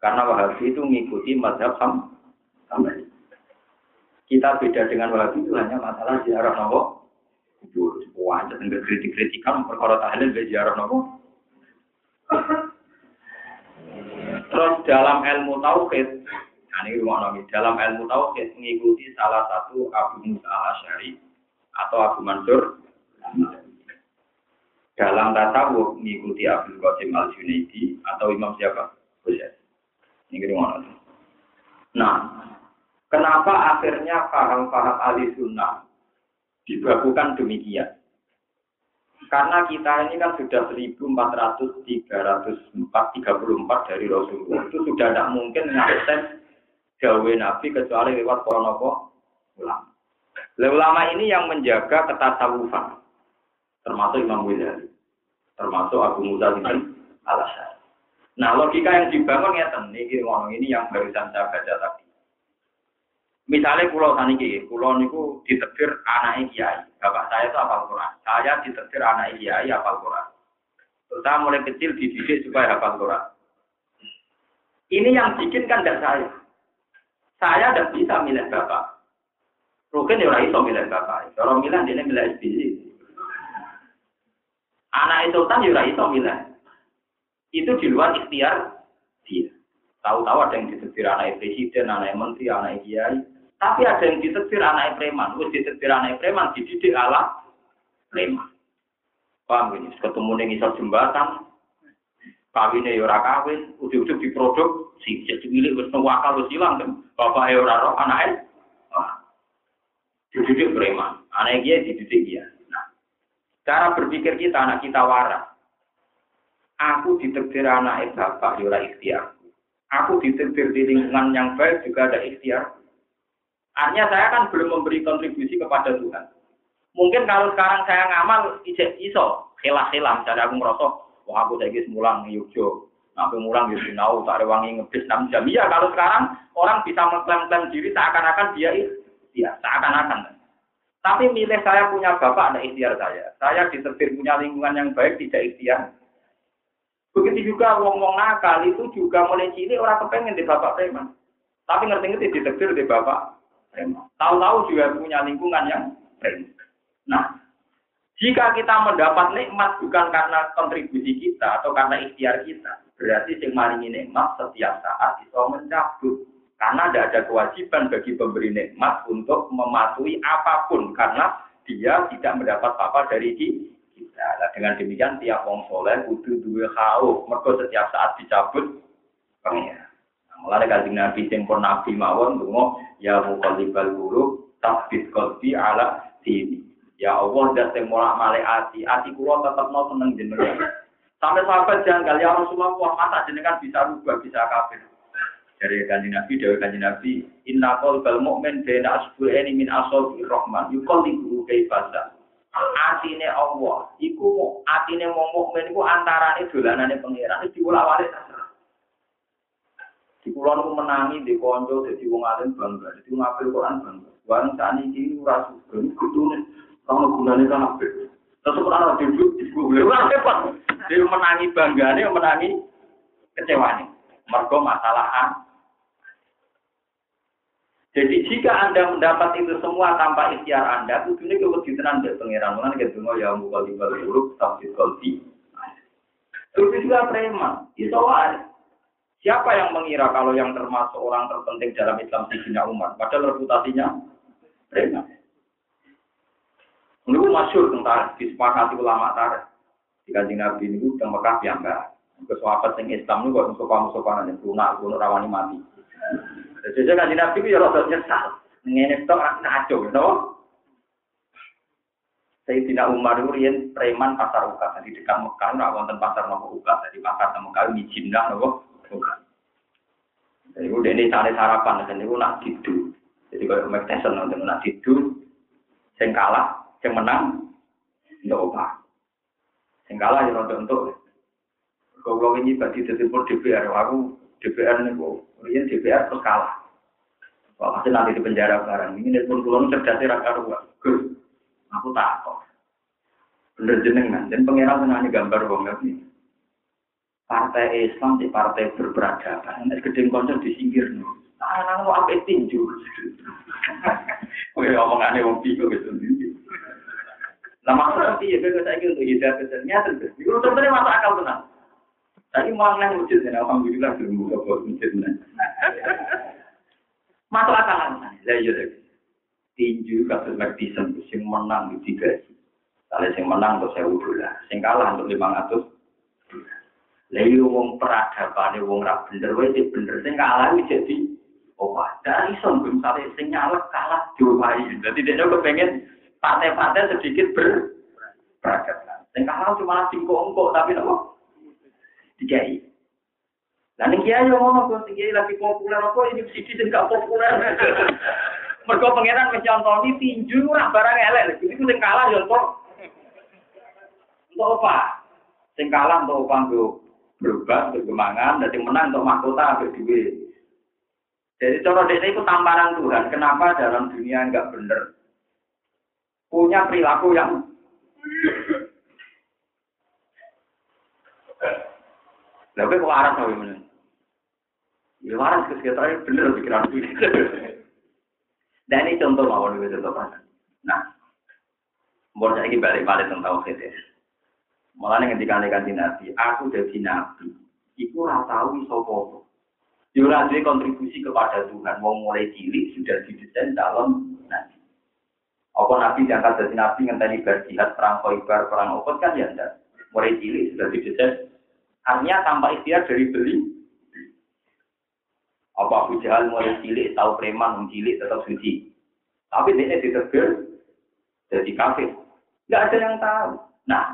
Karena Wahabi itu mengikuti mazhab Hambali. Kita beda dengan Wahabi itu hanya masalah di Arab kubur. Wah, jadi kritik-kritikan perkara be ziarah nopo. Terus dalam ilmu tauhid, nah ini rumah dalam ilmu tauhid mengikuti salah satu Abu Musa al-Asyari atau Abu Mansur. Dalam tasawuf mengikuti Abu Qasim al-Junaidi atau Imam siapa? Ghazali. Ini rumah. Nah, kenapa akhirnya paham-paham ahli sunnah dibakukan demikian? Karena kita ini kan sudah 1434 dari Rasulullah. Itu sudah tidak mungkin mengakses gawe Nabi kecuali lewat para ulama. Ulama ini yang menjaga ketasawufan. Termasuk Imam Ghazali. Termasuk Abu Musa bin al Nah, logika yang dibangun ya ini ini yang barusan saya baca tadi. Misalnya pulau saniki, pulau niku ditetir anak kiai. Bapak saya itu hafal Quran. Saya ditetir anak kiai hafal Quran. Saya mulai kecil dididik supaya hafal Quran. Ini yang bikin kan tidak saya. Saya tidak bisa milih bapak. Mungkin ya orang itu milih bapak. Kalau milih dia milih SBY. Anak itu ya itu milih. Itu di luar ikhtiar dia. Tahu-tahu ada yang ditetir anak presiden, anak menteri, anak kiai tapi ada yang ditetir anak preman, wis ditetir anak preman dididik ala preman. Paham ini? Ketemu ning isor jembatan, kawinnya ya ora kawin, udah-udah diproduk, si milik wis wakal wis hilang kan. Bapak ya ora roh anake. Dididik preman, anak dia dididik dia. Nah, cara berpikir kita anak kita waras. Aku ditetir anak bapak ya ora ikhtiar. Aku ditetir di lingkungan yang baik juga ada ikhtiar. Artinya saya kan belum memberi kontribusi kepada Tuhan. Mungkin kalau sekarang saya ngamal ijek iso, khilah-khilah, misalnya aku merosok, wah aku saya mulang Yogyo, aku mulang di Sinau, tak ada wangi ngebis 6 jam. Iya, kalau sekarang orang bisa mengklaim-klaim diri seakan-akan dia ya seakan-akan. Tapi milih saya punya bapak, ada ikhtiar saya. Saya diterbit punya lingkungan yang baik, tidak ikhtiar. Begitu juga wong-wong nakal itu juga mulai cilik orang kepengen di bapak preman. Tapi ngerti-ngerti diterbit di bapak Tahu-tahu juga punya lingkungan yang baik. Nah, jika kita mendapat nikmat bukan karena kontribusi kita atau karena ikhtiar kita, berarti yang maringi nikmat setiap saat itu mencabut. Karena tidak ada kewajiban bagi pemberi nikmat untuk mematuhi apa pun karena dia tidak mendapat apa-apa dari kita. Nah, dengan demikian tiap wong soleh kudu dua kau, setiap saat dicabut. Mulai kaji Nabi tempur Nabi mawon dungo ya mukallibal qulub tabbit qalbi ala dini. Ya Allah dan sing mulak malik ati, ati kula mau seneng jenengan. Sampai sahabat janggal ya Rasulullah, wah masa jenengan bisa rubah, bisa kafir. Dari kanji Nabi, dari kanji Nabi, Inna qalbal mu'min bena asbu'eni min asobi rahman, yukallibu kaifasa. Atine Allah, iku atine wong mukmin iku antarane dolanane pangeran, diulak-walik di itu menangi di konco, jadi wong alim bangga, jadi ngapil Quran bangga. Warung saat ini ora suka, ini kudunya, kalau gunanya kan apil. Terus orang di Google, orang hebat. Dia menangi bangga, dia menangi kecewa nih. Mergo masalah. Jadi jika Anda mendapat itu semua tanpa ikhtiar Anda, kudunya kewujudan dari pengiran. Mana kita ya muka di balik huruf, tapi kolbi. Itu juga preman. Itu wae. Siapa yang mengira kalau yang termasuk orang terpenting dalam Islam Sidina Umar? Padahal reputasinya preman. Ini masyur tentang disepakati ulama tarik. Di kanjeng Nabi ini udah Mekah biangga. Kesuapat yang Islam ini kok sopan-sopan yang lunak, lunak rawani mati. Jadi kanjeng Nabi itu ya rasa nyesal. Ini itu ngaco, gitu. Sayyidina Umar itu rian preman pasar ukat. Jadi dekat Mekah, nggak wonten pasar nopo ukat. Jadi pasar Mekah ini jindah nopo Jadi udah ini cari sarapan, dan itu nak tidur. Jadi kalau Mike Tyson nanti nak tidur, sing kalah, sing menang, tidak apa. Sing kalah ya untuk untuk. Kalau ini bagi tetipur DPR, aku DPR nih kok, ini DPR terus kalah. Wah, pasti nanti di penjara barang. Ini pun belum cerdas raka ruang. Aku takut. Bener jenengan, dan pengiran senangnya gambar wong ini partai Islam di partai berperadaban. Nek gedeng konco disingkir. Nah, nang mau apa tinju. Kowe omongane wong bingung gitu. Lah maksudnya piye kowe saiki untuk hidayah kesennya terus. Iku sebenarnya masuk akal tenan. Tadi mau nang masjid ya, alhamdulillah belum buka buat mana. Masuk akal? Lah iya deh. Tinju kasus Madison sing menang di tiga. Kalau sing menang untuk saya lah, sing kalah untuk lima ratus. Lah iya wong peradaban wong ra bener wae bener sing kalah jadi oh dari sombong misalnya sing nyalek kalah diwai. Jadi dia kepengen partai-partai sedikit ber peradaban. Sing kalah cuma singkong tapi nopo dikai. Lah ning kiai yo ngono kok kiai lagi populer apa ini siji sing gak populer. Mergo pangeran wis nyontoni tinju ora barang elek. Iku sing kalah yo entuk. Untuk apa? Sing kalah untuk apa berubah, bergemangan, yang menang untuk mahkota, berdua. Jadi cara desa itu tamparan Tuhan. Kenapa dalam dunia enggak benar? Punya perilaku yang Lah kok waras wae men. Ya waras ke sekitar bener pikiran. Dan ini contoh mawon contoh. Nah, saya ini balik-balik tentang kita. Malah nih ketika nih nabi, aku jadi nabi. Iku tahu iso foto. Dia kontribusi kepada Tuhan. Mau mulai cilik sudah didesain dalam nabi. Apa nabi diangkat jadi nabi ngenteni berjihad perang koibar perang opot kan ya enggak. Mulai cilik sudah didesain Artinya tanpa ikhtiar dari beli. Apa Abu Jahal mulai cilik, tahu preman, cilik tetap suci. Tapi ini ditegur, jadi kafir. Nggak ada yang tahu. Nah,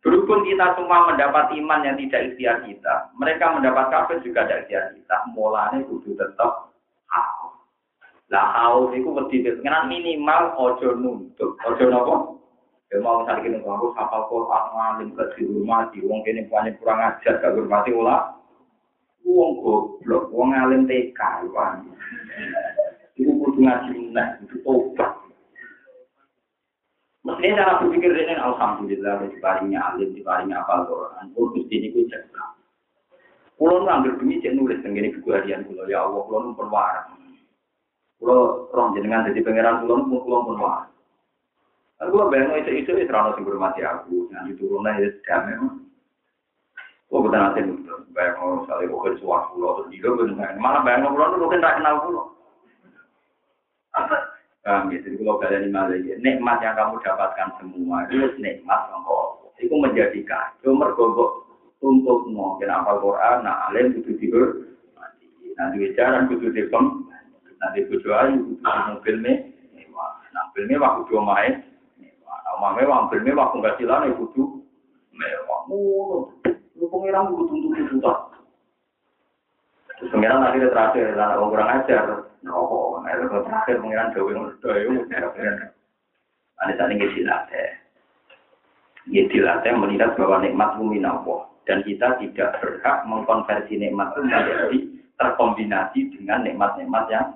berhubung kita semua mendapat iman yang tidak ikhtiar kita, mereka mendapat kafir juga tidak ikhtiar kita. Mulanya kudu tetap haus. Lah haus itu wedi minimal ojo nuntut, ojo nopo Ya mau misalnya kini aku hafal Quran ngalim ke dihormati, wong kini banyak kurang ajar gak hormati ulah. Wong goblok, wong ngalim TK, wong. Itu kudu ngaji meneh, itu tobat. Mestinya cara berpikir ini, Alhamdulillah, dibarinya alim, dibarinya hafal Quran, pun mesti ini gue cekak. Kulo ngambil demi cek nulis tentang buku harian kulo, ya Allah, kulo pun warang. Kulo rong jenengan jadi pangeran kulo pun kulo pun warang. Aku bayang itu itu itu sing mati aku, nanti turunnya ya damai. Oh betul nanti betul. Bayang mau sekali bukan suara pulau terus juga benar. Malah bayang pulau itu mungkin tak kenal pulau. Paham ya? Jadi kalau kalian lagi, nikmat yang kamu dapatkan semua itu nikmat engkau. Itu menjadi kacau mergogok untuk mau kenapa Quran, nah alim itu tidur, nanti bicara itu dipem, nanti berdoa itu mobil me, nah mobil mewah kudu main, Omah mewah, ambil mewah, penghasilan ya kudu mewah. Ngono. Lu pengiran kudu tuntut juta. Pengiran nanti terakhir, lah orang kurang ajar. Nopo, nah itu terakhir pengiran jauh yang udah ya, Ada saat ini dilatih. Ya dilatih melihat bahwa nikmat bumi Allah. Dan kita tidak berhak mengkonversi nikmat itu menjadi terkombinasi dengan nikmat-nikmat yang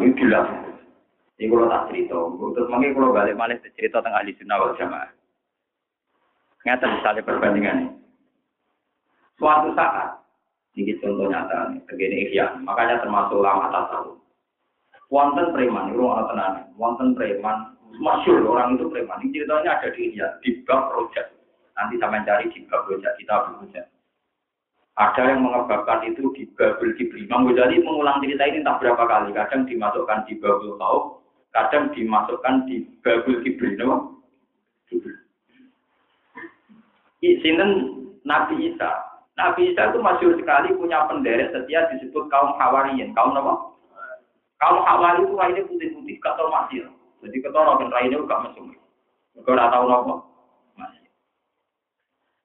ini dilatih. Ini kalau tak cerita, terus mungkin kalau balik balik cerita tentang ahli sunnah wal jamaah. Ngata misalnya perbandingan ini. Suatu saat, ini contoh nyata nih, begini ikhya, makanya termasuk lama tahu. Wonten preman, itu orang tenang. Wonten preman, masyur orang itu preman. Ini ceritanya ada di India, di bab rojak. Nanti sama cari di bab rojak, kita rojak. Ada yang mengebabkan itu di Babel Kibli. Imam mengulang cerita ini tak berapa kali. Kadang dimasukkan di Babel Taub, kadang dimasukkan di babul kibri, no? Sinten Nabi Isa. Nabi Isa itu masih sekali punya penderet setia disebut kaum Hawariyin. Kaum apa? Kaum Hawari itu lainnya putih-putih, tau masih. Jadi ketara kan lainnya gak mesum. Mereka ora tahu apa? Masih.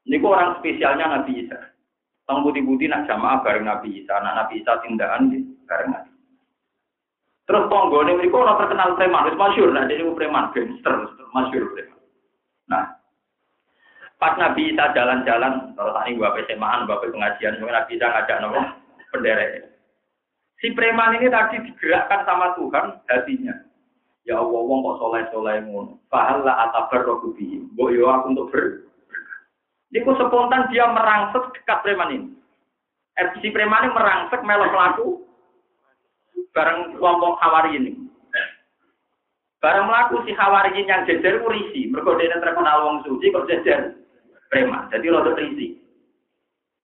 Ini orang spesialnya Nabi Isa. Tang putih-putih nak jamaah bareng Nabi Isa. Nah, Nabi Isa tindakan bareng Nabi Terus ini mereka orang terkenal preman, itu masyur, nah jadi preman, gangster, masyur preman. Pas Nabi Isa jalan-jalan, kalau tadi gua SMA, gua pengajian, mungkin Nabi Isa ngajak nopo penderek. Si preman ini tadi digerakkan sama Tuhan hatinya. Ya Allah, wong kok soleh soleh ngono. Fahala atabar rohubi. Mbok yo aku untuk ber. Niku spontan dia merangsek dekat preman ini. Er, si preman ini merangsek melok pelaku bareng kelompok hawari ini. Barang melaku si Hawariyin yang jejer ku risi, mergo dene terkenal wong suci kok jejer preman. Jadi rada risi.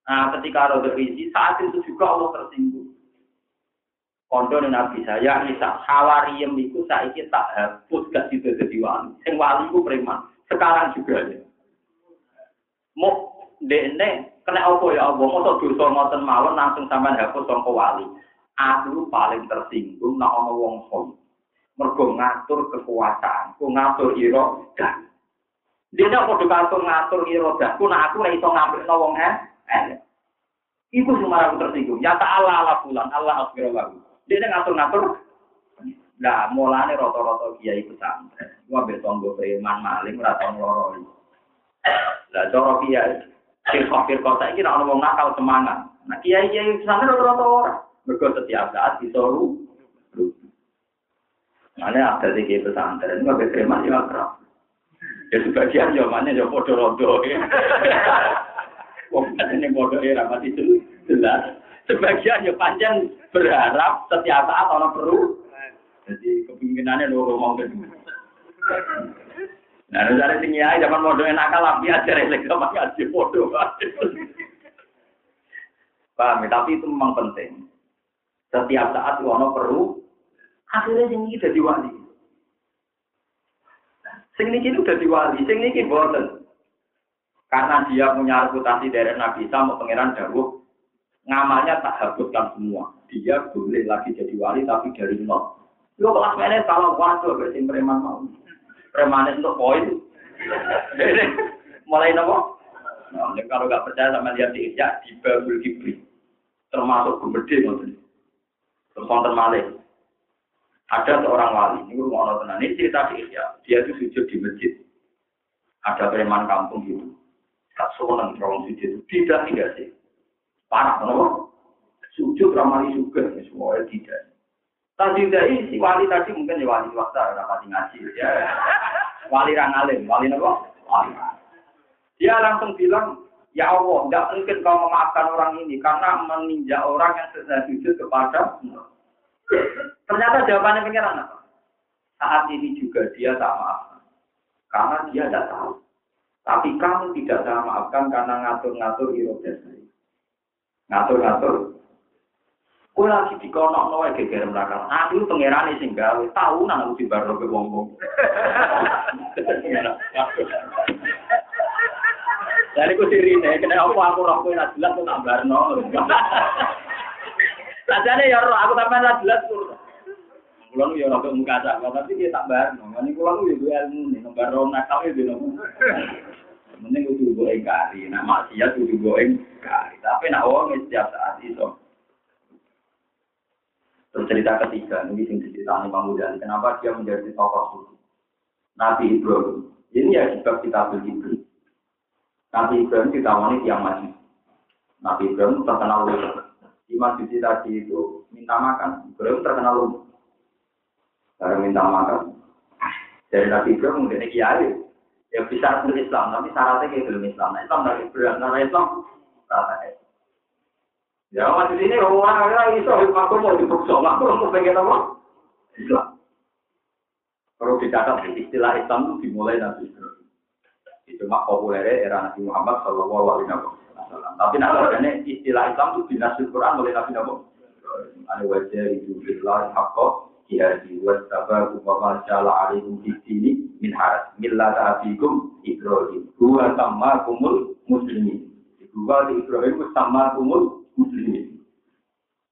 Nah, ketika rada risi, saat itu juga Allah tersinggung. Kondo Nabi saya Isa Hawariyem itu saiki tak hapus gak situ jadi wali. Sing wali ku preman. Sekarang juga ya. Mau dene kena apa ya Allah? Masa dosa ngoten mawon langsung sampean hapus sangka wali. Aku paling tersinggung nek ana wong sombong mergo ngatur kekuasaan, ku ngatur irodah. Dia tidak mau ngatur ngatur irodah, ku nak aku iso ngambil nawong eh, eh. Iku semua aku tersinggung. Ya Allah Allah bulan, Allah akhirullah. Dia ngatur ngatur. Nah, mulane roto-roto kiai pesantren. Gua betonggo preman maling rata ngeloroi. Lah cara kiai firqah-firqah saiki nek ana wong nakal semangat. Nah kiai-kiai pesantren roto-roto ora. Mergo setiap saat disuruh Mana ada di pesantren, nggak bisa terima sih akrab. Ya sebagian jawabannya ya bodoh rodo. Wong ini bodoh ya rapat itu jelas. Sebagian ya panjang berharap setiap saat orang perlu. Jadi kepinginannya loro mau gitu. Nah, dari sini ya, zaman yang nakal api aja, relek sama ngaji bodoh. Paham ya? Tapi itu memang penting. Setiap saat orang perlu Akhirnya sing iki dadi wali. Sing niki dadi wali, sing niki boten. Karena dia punya reputasi dari Nabi Isa, mau pangeran dawuh, ngamalnya tak habiskan semua. Dia boleh lagi jadi wali, tapi dari nol. Lo kelas mana kalau waduh, berarti preman mau. Preman untuk poin. Mulai nopo? Nah, kalau nggak percaya sama lihat di di Babul Kibri. Termasuk Gumede, Terus wonten malih. Ada seorang wali, ini rumah Allah ini cerita di Ihya. Dia itu sujud di masjid. Ada preman kampung gitu. Tak seneng terong sujud. Tidak, tidak sih. Parah, kenapa? Sujud ramai juga, semuanya tidak. Tadi dari si wali tadi mungkin ya wali swasta, rapat ngaji. Ya. Wali rangalim, wali apa? Wali. Dia langsung bilang, Ya Allah, tidak mungkin kau memaafkan orang ini karena meninjak orang yang sedang sujud kepada Ternyata jawabannya pengiran apa? Saat ini juga dia tak maafkan. Karena dia tidak tahu. Tapi kamu tidak saya maafkan karena ngatur-ngatur iroda saya. Ngatur-ngatur. Kue lagi di konok noe geger belakang. Aku pengiran sing gawe tahu nang aku dibar ke wong. Jadi aku sirine, kena apa aku roh kue jelas aku tak. Sajane ya roh aku sampean ra jelas kur. Kulo ya ora muka sak, tapi dia tak bar. Ngene kulo yo duwe ilmu nih, nomor rom nakal yo dino. Mending kudu go engkari, nak maksiat kudu go engkari. Tapi nak wong setiap saat itu. Terus cerita ketiga, ini sing diceritani Bang kenapa dia menjadi tokoh suci. Nabi Ibrahim. Ini ya sebab kita begitu. Nabi Ibrahim ditawani tiang maju. Nabi Ibrahim terkenal Imam Suci tadi itu minta makan, belum terkenal umum. Karena minta makan. Dari Nabi Ibrahim mungkin kiai. Ya bisa Islam, tapi syaratnya kayak belum Islam. Nah, Islam dari berat, karena Islam syaratnya. Ya masih ini orang orang itu aku mau dipukul, aku mau pengen apa? Islam. Perlu dicatat istilah Islam itu dimulai Ibrahim. Itu mak populer era Nabi Muhammad Shallallahu Alaihi Wasallam. Tapi nak ini istilah Islam itu dinasti Quran oleh Nabi Nabi. Ada wajah itu bilah hakko jihadi wasaba kumama jala alaikum di sini min haras millat abikum Ibrahim. Dua sama kumul muslimin. Di Ibrahim sama kumul muslimin.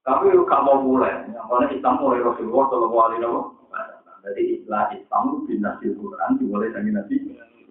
Tapi kamu mulai, karena Islam mulai Rasulullah Shallallahu Alaihi Wasallam. Jadi istilah Islam itu dinasti Quran dimulai dari Nabi.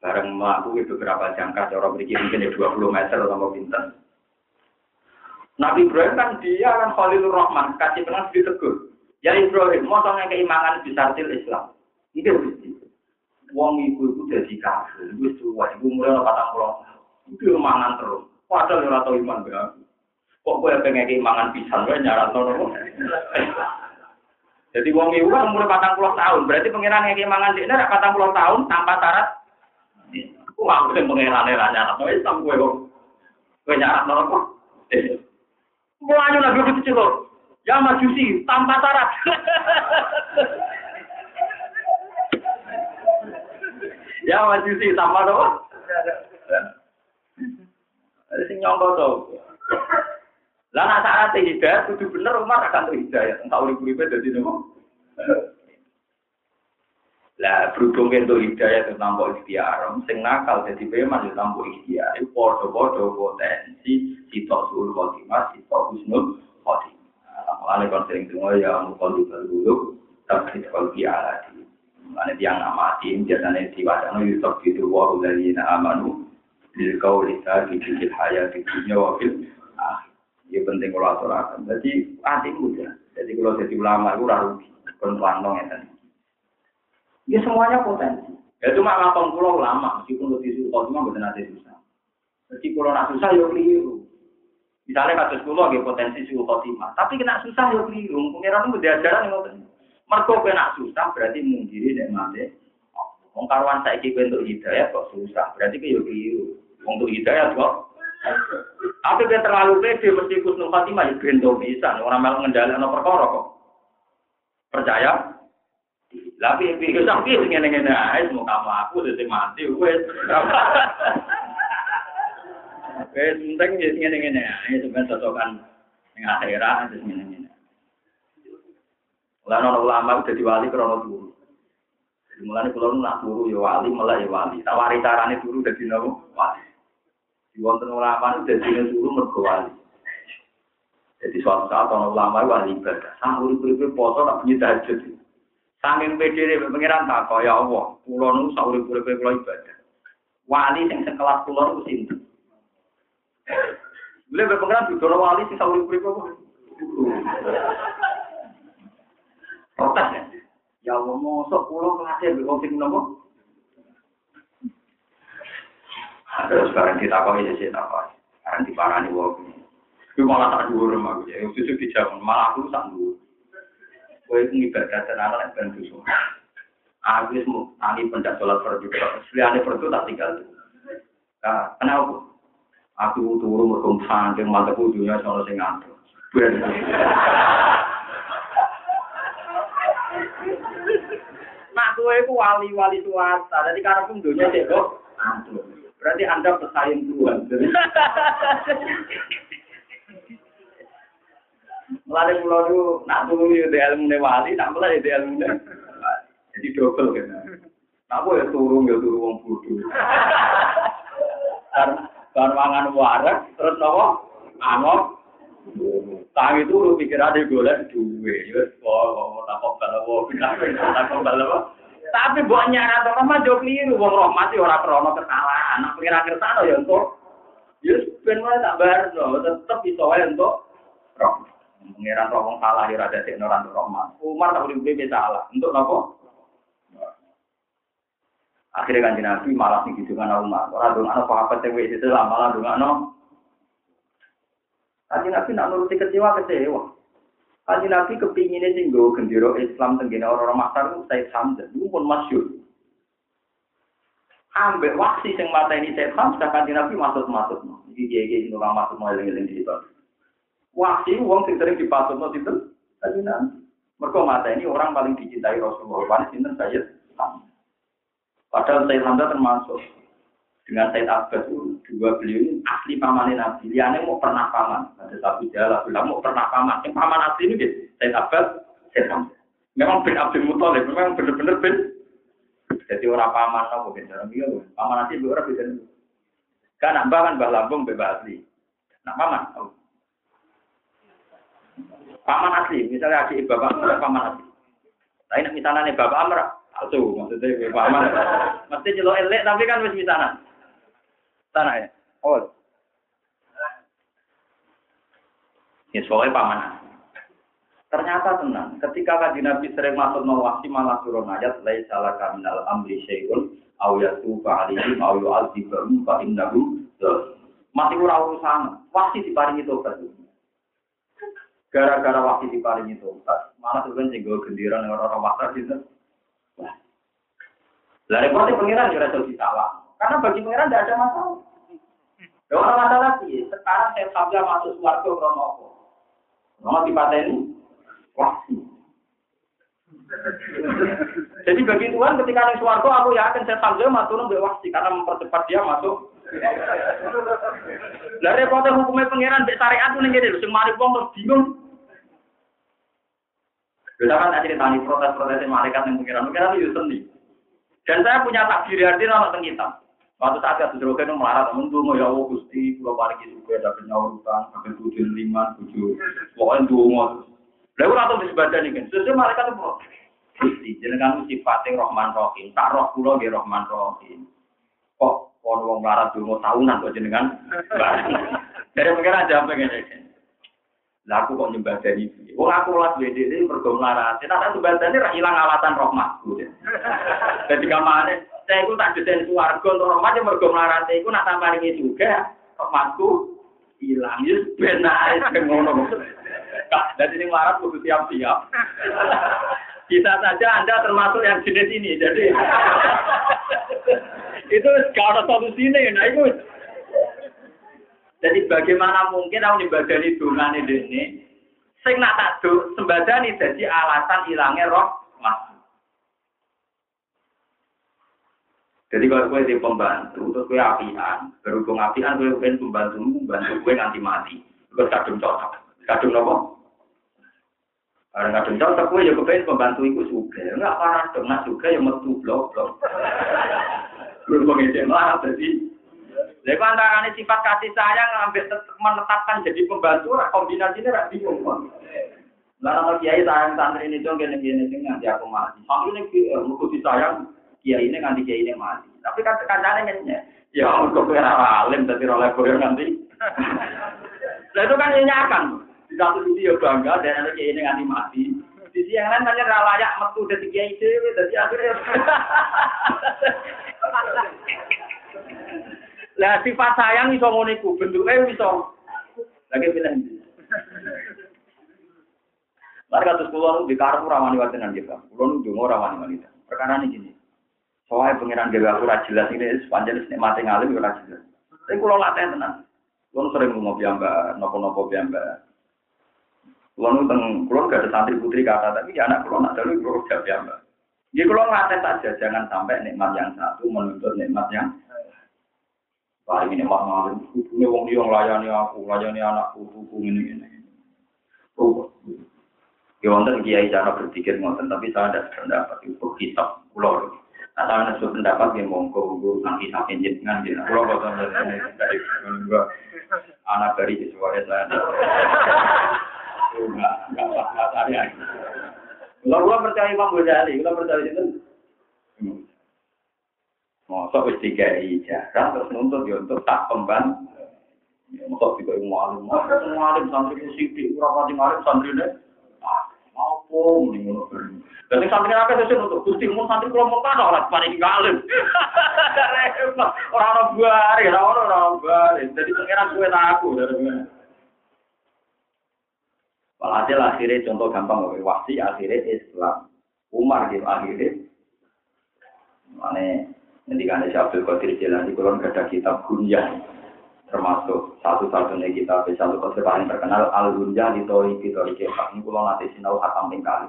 bareng melaku beberapa jangka cara berikir mungkin ya 20 meter atau pinter. Nabi Ibrahim kan dia kan Khalilur Rahman, kasih pernah ditegur. Ya Ibrahim, mau keimangan bisa til Islam. Ini mesti. Wong ibu itu jadi kafir, itu tua, ibu mulai patang pulau, itu mangan terus. Padahal ora tau iman berarti. Kok gue pengen mangan pisang, gue nyarat nono. Jadi wong ibu kan umur patang puluh tahun, berarti pengiran yang mangan di ini patang puluh tahun tanpa syarat. Aku yang pengiran era nyarat nono Islam gue kok. Gue nyarat nono kok. Mulanya lagi kecil loh. Ya majusi tanpa syarat. ya majusi tanpa doa. Sing nyongko to. Lah nek syarat hidayah kudu bener Umar akan hidayah. Entah urip-uripe dadi nopo. Lah berhubung itu hidayah itu nampa ikhtiar, sing nakal dadi peman yo nampa ikhtiar. Iku padha-padha potensi sitok sul khotimah, sitok husnul khotimah. Mulane kon sering dengar ya mukallib dulu tapi kalbi aladi. Mulane tiang amati biasanya diwacana yusuf gitu wa dari amanu bil kauli tadi di hayat di dunia wa fil akhir. Ya penting kalau aturakan. Jadi hatimu ya. Jadi kalau jadi ulama itu rugi. Kon ya Ya semuanya potensi. Ya cuma ngapang pulau ulama meskipun lebih susah cuma benar nanti susah. Jadi kalau nak susah ya keliru. Misalnya kasus pulau ada potensi suhu khotimah, tapi kena susah ya keliru. Pengiran itu diajaran yang ngoten. Mergo kena susah berarti mungkiri nek mate. Wong karuan saiki bentuk hidayah kok susah, berarti ke yo keliru. Untuk hidayah kok. Tapi dia terlalu pede mesti kusnul khatimah ya bento bisa. Orang malah ngendalekno perkara kok. Percaya? Tapi piye sampe sing ngene-ngene ae mau kamu aku dadi mati wis. Wis penting ya sing ngene-ngene ae sampeyan cocokan ning akhirat terus ngene-ngene. Lah ono ulama dadi wali krono turu. Jadi mulane kula nak turu ya wali, malah ya wali. Tawari carane turu dadi nopo? Wali. Di wonten ulama dadi turu mergo wali. Jadi suatu saat orang ulama itu wali ibadah. Sahur itu poso tak punya tahajud. Saking pede pengiran tak kok ya Allah. Pulau nu sahur itu pulau ibadah. Wali yang sekelas pulau itu sinten. Boleh berpengiran di wali sing itu pulau Protes ya. Ya Allah mosok pulau kelasnya wong sing nopo. Terus sekarang kita kok ya sih apa? Sekarang diparani wong. Itu malah tak dhuwur aku ya. Susu dijawab malah aku tak dhuwur. Kowe itu ibadah tenan nek ben dosa. Aku wis tani pendak salat fardu. Seliane fardu tak tinggal. Nah, kenapa? Aku turu mergo saking mataku dunia sono sing ngantuk. Nak kowe iku wali-wali swasta. Dadi karepmu dunia cek kok. Berarti Anda pesaing Tuhan. Mulai pulau itu nak turun di ilmu wali, nak mulai di ilmu Jadi double kan. Nak ya turun ya turun wong bodoh. Bar mangan warak terus nopo? Angop. Tangi pikir ada golek duwe. Ya kok tak kok kalau tak kok kalau tapi buat nyarat orang mah jauh keliru, wong rahmati orang krono kesalahan. Nak pengira kersano ya untuk, ya ben tak bar, tetep iso wae untuk rahmat. Pengiran roh salah ya ada sing ora rahmat. Umar tak bebe salah. Untuk nopo? Akhirnya kan Nabi malah gitu kan Umar. Orang dong anak sahabat yang wes itu lah malah dong anak. Kaji Nabi nak nuruti kecewa kecewa. Kaji Nabi kepinginnya sih gue gendero Islam tenggine orang-orang makar itu saya Hamzah. Itu pun masyur. Ambek waksi sing mata ini saya Hamzah kaji Nabi masuk-masuk. Jadi dia dia orang masuk mau eling-eling situ. Wahsi uang sing sering dipasut no sinten tadi nanti. Mereka mata ini orang paling dicintai Rasulullah. Paling sinten saya Padahal Sayyid Hamzah termasuk dengan Sayyid Abbas dua beliau ini asli paman Nabi. Liane mau pernah paman. Ada satu jalan bilang mau pernah paman. Yang paman asli ini gitu. Sayyid Abbas, Sayyid Hamzah. Memang bin Abdul Muthalib. Memang benar-benar bin. Jadi orang paman nopo gitu. Paman asli orang beda. Kan nambah kan bah lambung bebas asli. Nah paman. Paman asli, misalnya adik bapak amra, paman asli. Tapi misalnya nih bapak amra, tuh maksudnya paman. Mesti jelo elek tapi kan wis misalnya. Sana ya. Oh. Ya soalnya paman. Ternyata tenang, ketika kaji Nabi sering masuk nawasi malah turun ayat lai salah kaminal amri syai'un aw yatufa alaihim aw yu'adzibahum fa innahum masih kurang urusan wasi diparingi tobat gara-gara wasi diparingi tobat malah sebenarnya sing gue gendiran orang-orang wakar gitu. Lah repotnya pengiran juga ada salah karena bagi pengiran tidak ada masalah. Ya orang masalah sih, sekarang saya sambil masuk suarga krono apa? Krono ini wasi. Jadi bagi Tuhan ketika ada suarga aku yakin saya sambil masuk nunggu wasi karena mempercepat dia masuk lah repotnya hukumnya pangeran mbek syariat ku ning kene lho sing mari wong terus bingung. Lha kan tak ceritani protes-protes malaikat yang pangeran, pangeran itu seni. Dan saya punya takdir arti nama teng kitab. Waktu saat itu Droga itu melarat, untuk ya Allah Gusti, pulau pariki juga ada penyaurutan, sampai tujuh lima, tujuh, pokoknya dua mau. Lalu atau di sebadan ini, sesuai malaikat itu Gusti, jenengan sifatnya Rohman Rohim, tak roh pulau di Rohman Rohim. Kok Kon wong melarat dulu tahunan kok jenengan. Dari pengen aja pengen Lah aku kok nyembah dari ini. Wong aku lah beda ini mergo melarat. Tak ada sebandane ra ilang alatan rahmatku. Jadi kamane saya itu tak desain suarga untuk rahmat yang mergo melarat iku nak tambah ini juga rahmatku hilang ya benar ngono. Dan ini melarat kudu siap-siap. Kita saja Anda termasuk yang jenis ini. Jadi itu gak ada solusinya ya, nah itu. Jadi bagaimana mungkin aku nyembadani dungan ini, sing nak tak do sembadani jadi alasan hilangnya roh mas. Jadi kalau gue di pembantu, terus gue apian, berhubung apian, gue pengen pembantu, membantu gue nganti mati. Gue kadung cocok, kadung nopo. Karena cocok, gue ya kepengen pembantu itu juga. Enggak parah dong, nak juga yang metu blok blok. Belum pengen malah jadi. Jadi antara sifat kasih sayang ngambil menetapkan jadi pembantu, kombinasi ini rak bingung. Lalu nama kiai sayang santri ini dong gini gini sing nanti aku mati. Sambil ini mau disayang kiai ini nanti kiai ini mati. Tapi kan kancane ngene. Ya kok kira alim tapi oleh koyo nanti. Nah itu kan nyenyakan. Di satu sisi ya bangga dan kiai ini nanti mati. Di sisi yang lain hanya layak metu dari kiai itu, jadi akhirnya. Lah sifat sayang iso ngono iku, bentuke iso. Lagi pilih. Mari kados kula nu dikarep ora wani watenan kita. Donga ora wani wanita. Perkara ini gini. Soalnya pengiran dewa aku jelas ini sepanjang ini mati ngalim ora jelas. Tapi kula latih tenan. Kula sering ngomong piyambak, nopo-nopo piyambak. Kula nu teng kula gak ada santri putri kata tapi ya anak kula nak dalu kula gak piyambak. Jadi kalau ngelatih saja, jangan sampai nikmat yang satu menuntut nikmat yang paling mah ngalim. Ini wong dia melayani aku, melayani anakku, buku ini ini. Oh, ya wonten kiai cara berpikir ngoten, tapi saya ada pendapat itu kitab pulau. Nah, saya ada pendapat yang mongko gue nanti saking jenengan jenengan. Pulau bosan dari anak dari sesuai saya. Enggak, enggak pas saya. Kalau percaya Imam Ghazali, kalau percaya itu, Masa wis tiga ijarah terus nuntut ya untuk tak kembang. Ya masa tiga ilmu alim, ilmu alim santri musibah, ora pati alim santri ne. Apa mending ngono ben. Dadi santri akeh sesuk untuk Gusti mun santri kula mung kan ora paling alim. Ora ono buare, ora ono ora buare. Dadi tak aku dari Walhasil akhirnya contoh gampang, wasi akhirnya Islam. Umar gitu akhirnya. Mana nanti kan ada Abdul Qadir di kulon ada kitab Gunyah termasuk satu-satunya kitab satu konsep paling terkenal Al Gunyah di Tori di Tori Kepak ini kulon nanti sinau hatam kali.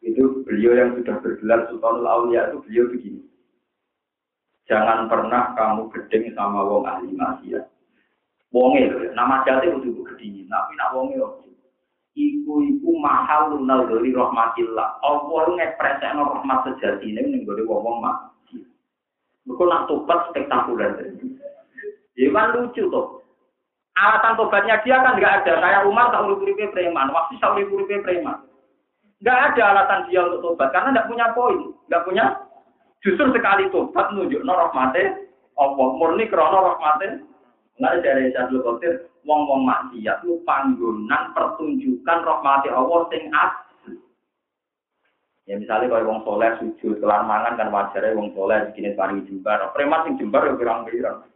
Itu beliau yang sudah bergelar Sultanul Aulia itu beliau begini. Jangan pernah kamu gedeng sama wong ahli maksiat. Wonge nama jati untuk gedingin tapi nak wonge iku iku mahal lunal dari rahmatillah. Allah ngepresekno rahmat sejatine ning gone wong-wong mati. Mergo nak tobat spektakuler. Ya kan lucu tuh. Alasan tobatnya dia kan nggak ada. Kayak Umar tak urip-uripe preman, waktu tak urip-uripe preman. Nggak ada alasan dia untuk tobat karena nggak punya poin, nggak punya. Justru sekali tobat nunjuk no rahmate, Allah murni krono rahmate. Nggak dari Syaikhul Qadir, wong-wong maksiat itu panggonan pertunjukan rahmati Allah sing asli. Ya misalnya kalau wong soleh sujud kelar mangan kan wajarnya wong soleh bikin paling jembar. Preman sing jembar ya pirang-pirang.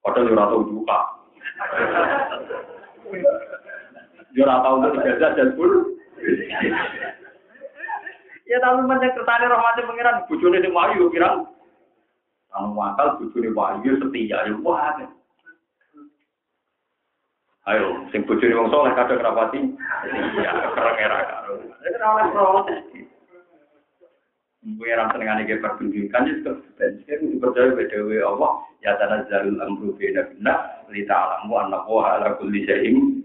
Padahal ora tau buka. Yo ora tau untuk dan buru. Ya tapi mencek kertane rahmati pangeran bojone sing wayu yo pirang. Anu wakal bojone wayu setia yo wah. Ayo, sing bojone wong soleh kadang rapati. Ya, kereng era karo. Ora oleh protes. Gue yang seneng ane pertunjukan juga dan saya itu percaya bdw Allah ya tanah jalul amru bina bina lita alamu anak wah ala kulli syai'in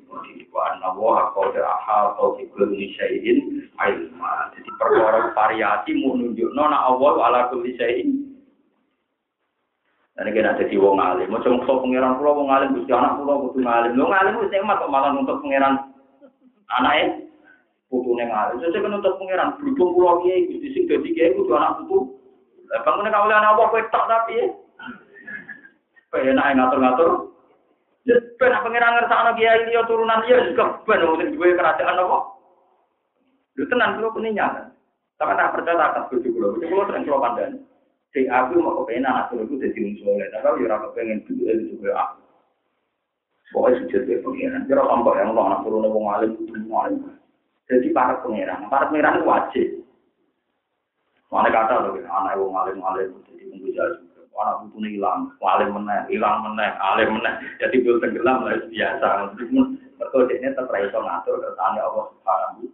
wa anna wah qad ahal atau kulli syai'in ilma jadi perkara variasi mau nunjuk nona Allah ala kulli syai'in dan kena jadi wong alim mau coba pangeran pulau wong alim anak pulau kudu ngalim lo ngalim itu emak kok malah untuk pangeran anaknya putune ngalim. Saya kan untuk pangeran berhubung pulau kiai gusti sing dadi kiai kudu anak. Lah bangunnya kawula anak apa kowe tok tapi ya. Penak ngatur-ngatur. Ya ben pangeran ngersakno kiai liya turunan liya juga ben wong duwe kerajaan apa. Lu tenan kula kuningan. Sama tak percaya tak bojo kula. Bojo kula sering kula kandhani. Sing aku mau kepengen anak itu dadi wong. Tapi ora kepengen duwe itu aku. Pokoknya sujud ke pengiran. Kira sampai yang lo anak turun wong alim, wong alim. Jadi para pengiran, para pengiran wajib. Mana kata loh, anak wong alim alim jadi pembuja juga. Anak butuh hilang, alim meneh, hilang meneh, alim meneh. Jadi bil tenggelam lah biasa. Mereka ini terkait ngatur kesannya Allah Subhanahu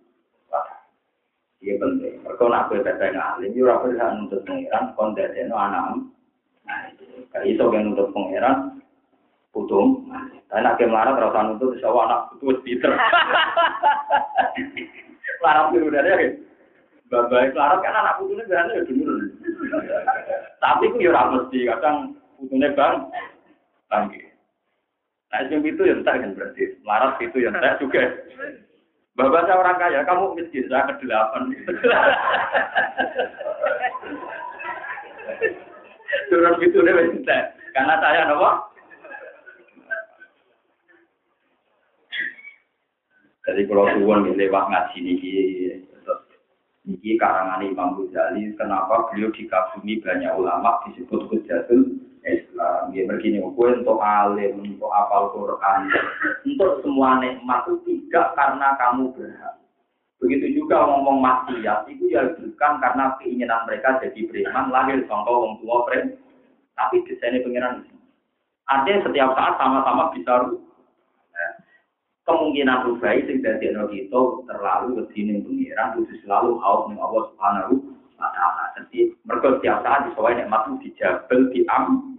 Iya penting. Mereka nak berbeda ngalim, yo ora bisa nuntut pengiran, kon dadekno anak. Nah, kayak itu yang nuntut pengiran, putung. Tapi nak kemarin terus nuntut, insya Allah anak putus Peter. Larat dulu dari ya. Bapak larat kan anak putunya biasanya ya dulu. Tapi itu ya mesti kadang putunya bang. Tangki. Nah itu yang tak kan berarti. Larat itu yang tak juga. Bapak saya orang kaya, kamu miskin, saya ke delapan. Turun itu deh, karena saya nopo. Jadi kalau suwon lewat ngaji niki, niki karangan Imam Ghazali, kenapa beliau dikagumi banyak ulama disebut Hujatul Islam. Dia begini, gue untuk alim, untuk apal Quran, untuk semua nikmat itu tidak karena kamu berhak. Begitu juga ngomong maksiat, itu ya bukan karena keinginan mereka jadi preman, lahir contoh orang tua preman. Tapi desainnya pengiran. Artinya setiap saat sama-sama bisa kemungkinan rubai sing dadi kita terlalu wedine pengiran kudu selalu haus ning Allah Subhanahu wa taala. Jadi mergo setiap saat disowae nikmat dijabel diam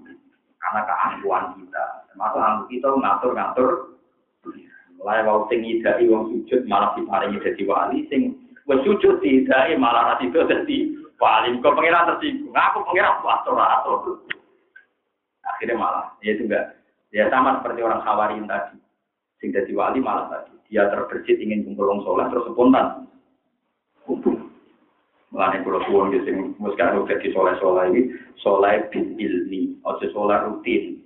karena keangkuhan kita. Termasuk angku kita ngatur-ngatur mulai wau sing ngidai wong sujud malah diparingi dadi wali sing wis sujud diidai malah ra itu dadi wali. Kok pengiran tersinggung. Aku pengiran atur-atur. Akhirnya malah ya itu enggak ya sama seperti orang khawarin tadi Sing dadi wali malah tadi. Dia terbersit ingin kumpul wong soleh terus spontan. Mulane kula suwun ki sing sekarang udah di soleh-soleh ini, soleh bil ilmi, ojo soleh rutin.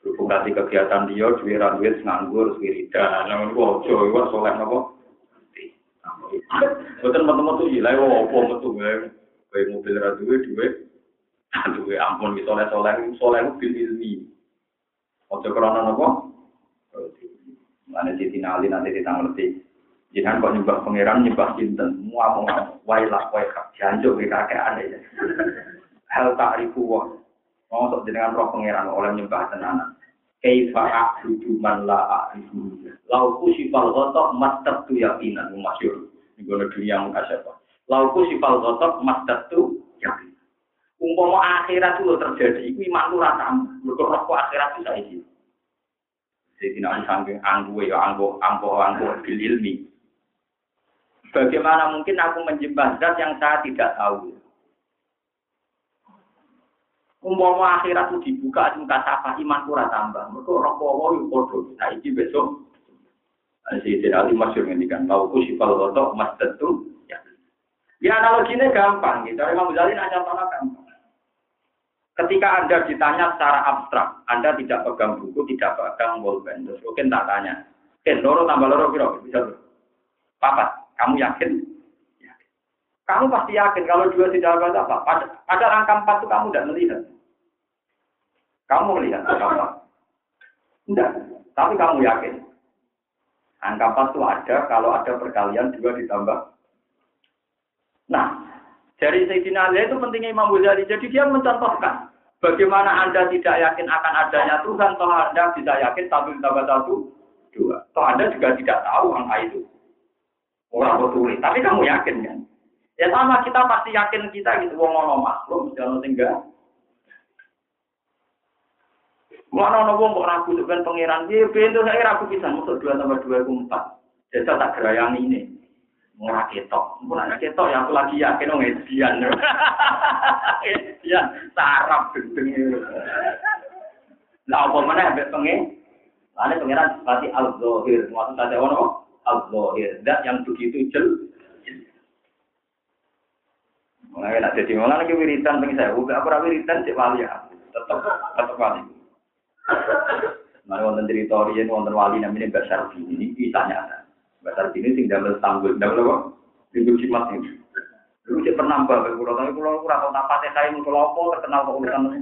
Berhubung kasih kegiatan dia, duit duit nganggur, wiridan, namun gua ojo, gua soleh nopo. Betul teman-teman tuh gila, wah apa metu gue, gue mobil ra duit, duit, duit ampun, soleh soleh, soleh bil ilmi. Ojo kerana nopo, Mana Siti Nali nanti kita ngerti. Jangan kok nyembah pangeran nyembah cinten. Mua mau wailah waikak janjuk ke kakek aneh. Hal tak ribu wah. Mau sok jenengan roh pangeran oleh nyembah tenanan. Kaifa a'budu man la a'rifu. Lauku sifal gotok mastat tu yakinan masyur. Ini gue dunia muka siapa. Lauku sifal gotok mastat tu yakinan. Umpama akhirat itu terjadi, itu iman lu rasa. Mereka akhirat itu saya jadi nanti saking anggu ya anggu anggu anggu bil ilmi. Bagaimana mungkin aku menjembah zat yang saya tidak tahu? Umpama akhirat itu dibuka muka sapa iman kurang tambah. Mereka orang bawa itu bodoh. Nah ini besok. Sayyidina Ali masyur ngendikan, lauku sifal rotok mas tentu. Ya, ya analoginya gampang. Gitu. Imam Ghazali nak contohnya gampang. Ketika Anda ditanya secara abstrak, Anda tidak pegang buku, tidak pegang bolpen, terus mungkin tak tanya, Ken, loro tambah loro kira bisa Papat, kamu yakin? yakin? Kamu pasti yakin kalau dua tidak ada apa. Pada, pada angka empat itu kamu tidak melihat. Kamu melihat angka empat. Tidak, tapi kamu yakin. Angka empat itu ada kalau ada perkalian dua ditambah. Nah, dari Sayyidina Ali itu pentingnya Imam Ghazali. Jadi dia mencontohkan bagaimana Anda tidak yakin akan adanya Tuhan, toh Anda bisa yakin satu ditambah satu, dua. Toh Anda juga tidak tahu angka itu. Orang betul, tapi kamu yakin kan? Ya sama kita pasti yakin kita gitu, wong ono makhluk, mesti ono tinggal. Mana ono wong kok ragu dengan pangeran, dia pintu saya ragu bisa, untuk dua tambah dua empat. Jadi tak gerayang ini ora ketok. Ana ketok ya aku lagi yakin wong edian. Edian sarap gendeng. Lah apa meneh ambek pengen? Lane pengiran pasti al-zahir. Maksud ada ono al-zahir. Dat yang begitu jel. Mulai nak jadi malah lagi wiritan pengen saya. Udah aku wiritan cek wali ya. Tetap tetap wali. Mari wonten cerita riyen wonten wali namanya Mbak Sarfi. Ini kisahnya Bahasa sini sing damel tanggul, damel apa? Minggu Jumat ini. Dulu sih pernah mbak, tapi kalau kurang tahu apa saya mau kalau apa terkenal kok urusan ini.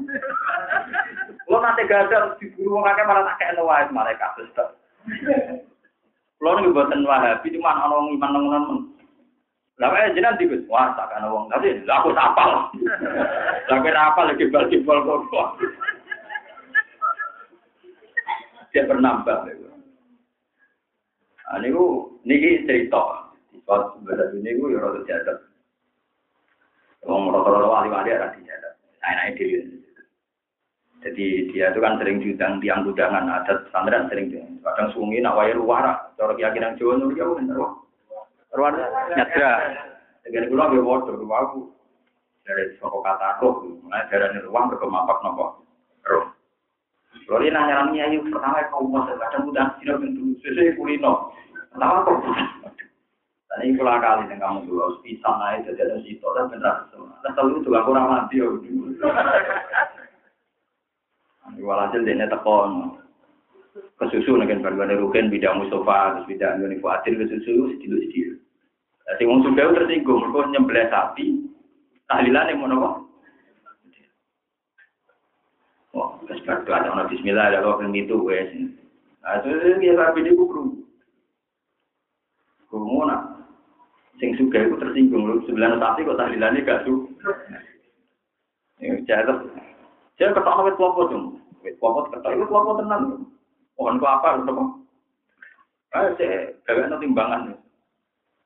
Kalau nanti gagal di guru kakek malah tak kayak mereka Kalau nih buatan wahabi cuma orang iman nongonan lah eh jenengan di wah tak kan wong tapi aku tapal. Tapi apa lagi bal bal kok. Dia bernambah. Nah, niku niki cerita. Suatu bahasa ini gue ya rada jadat. Wong rata-rata wali-wali ada di jadat. Naik-naik diri. Jadi dia itu kan sering diundang tiang undangan adat pesantren sering kadang sungi nak wae ruwara. Cara keyakinan Jawa nuri ya bener kok. Ruwara nyadra. Dengan kula ge wodo aku. Dari saka kata roh, nah darane ruang berkemapak nopo. Roh. Kalau dia nanya nanya ayu pertama kau mau kadang udah tidak bentuk sesuai kulino. Pertama kok. Ini pula kali yang kamu dulu bisa naik jadi ada situ dan benar. Dan selalu juga kurang mati ya. Walhasil dia tekon kesusu nih kan baru rugen bidang Mustafa terus bidang Yoni Fuadil kesusu sedikit sedikit. Jadi wong sudah tersinggung, mereka nyembelih sapi, tahlilan yang mau Oh, terus baru ada Bismillah, ada orang itu, wes. Nah, itu dia sapi di kubur. Kumu nak sing suka itu tersinggung lu sembilan sapi kok tahlilannya gak su. Ya jatuh. Saya ketawa wet kelompok dong. Wet kelompok ketawa itu kelompok tenang. Mohon kok apa lu kok? Ah saya gawe timbangan.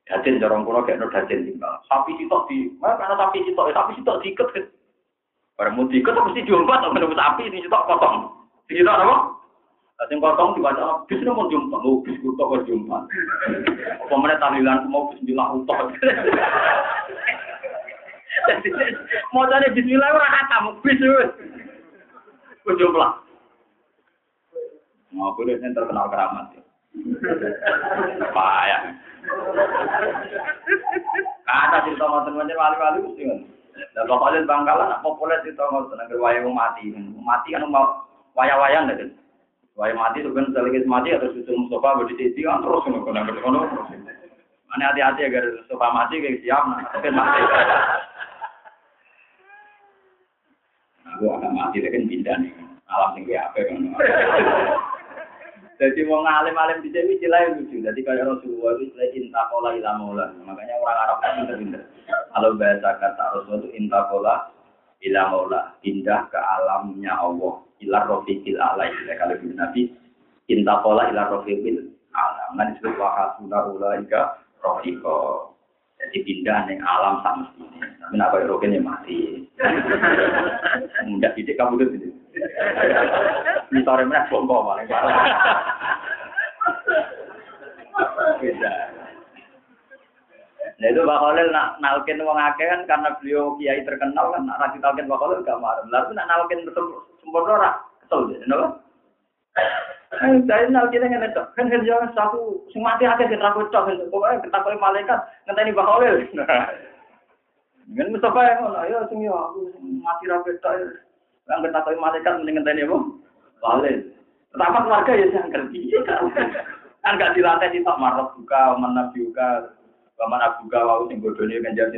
Dajin jorong kulo kayak no dajin timbang. Sapi sitok di, mana sapi sitok, sapi sitok diikat kan. Barang mau diikat mesti diumpat, atau menunggu sapi ini sitok potong. Sitok apa? Sing kotong dibaca bis nomor jumpa, oh bis kutok kok jumpa. Apa mana tahlilan mau bismillah utok. Mau tanya bismillah ora kata bis wis. Kok jumpa. Mau boleh yang terkenal keramat. Payah. Kata cerita ngoten-ngoten wali-wali mesti ngoten. Lah pokoknya bangkalan populer cerita ngoten nang wayang mati. Mati kan mau wayang-wayang kan. Wah mati itu kan selagi mati atau susu Mustafa berdiri sisi kan terus ngono kono kono. Mana hati-hati agar Mustafa mati kayak siap nah kan. Aku akan mati kan pindah nih alam tinggi apa kan. Jadi mau ngalim-alim di sini istilah lucu. Jadi kayak Rasulullah itu istilah intakola ilamola. Makanya orang Arab kan pinter-pinter. Kalau bahasa kata Rasulullah itu intakola ilamola. Pindah ke alamnya Allah ilar rofiqil ala istilah kalau bin Nabi intakola ilar rofiqil ala nah disebut wahasuna ulaika rofiqo jadi pindah nih alam sama ini tapi nak kaya rokin ya mati. Mudah didik kamu tuh ini sore mana? Bongko paling beda Nah itu Mbak Khalil nak nalkin wong akeh kan karena beliau kiai terkenal kan nak rasi talkin Mbak Khalil gak marah. Lalu nak nalkin betul sempurna ora? Kenapa? Eh, dari nal kita nggak netok, kan kan jangan satu sing mati aja kita takut cok, pokoknya kita takut malaikat, ngenteni baholil. Kan Mustafa yang ngono, ayo sing yo aku mati ra ketok. Kan ketahui malaikat mending ngenteni apa? Balik. Pertama keluarga ya jangan kerja. Kan gak dilatih di marah buka, mana buka, mana buka, wau sing bodone kan jadi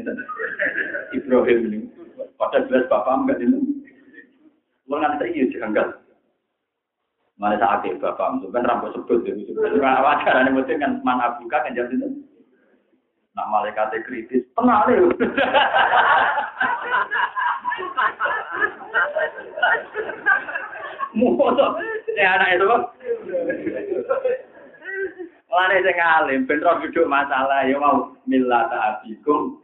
Ibrahim ini. Pada jelas bapak enggak ini. Mau ngantar iya janggal. Mana saat itu bapak, kan rambut sebut jadi sebut. Wajar ane mesti kan mana buka kan jadi Nah malaikat kritis, tenang nih. Musuh, ya anak itu. Mulane sing alim ben ro duduk masalah ya mau millata abikum.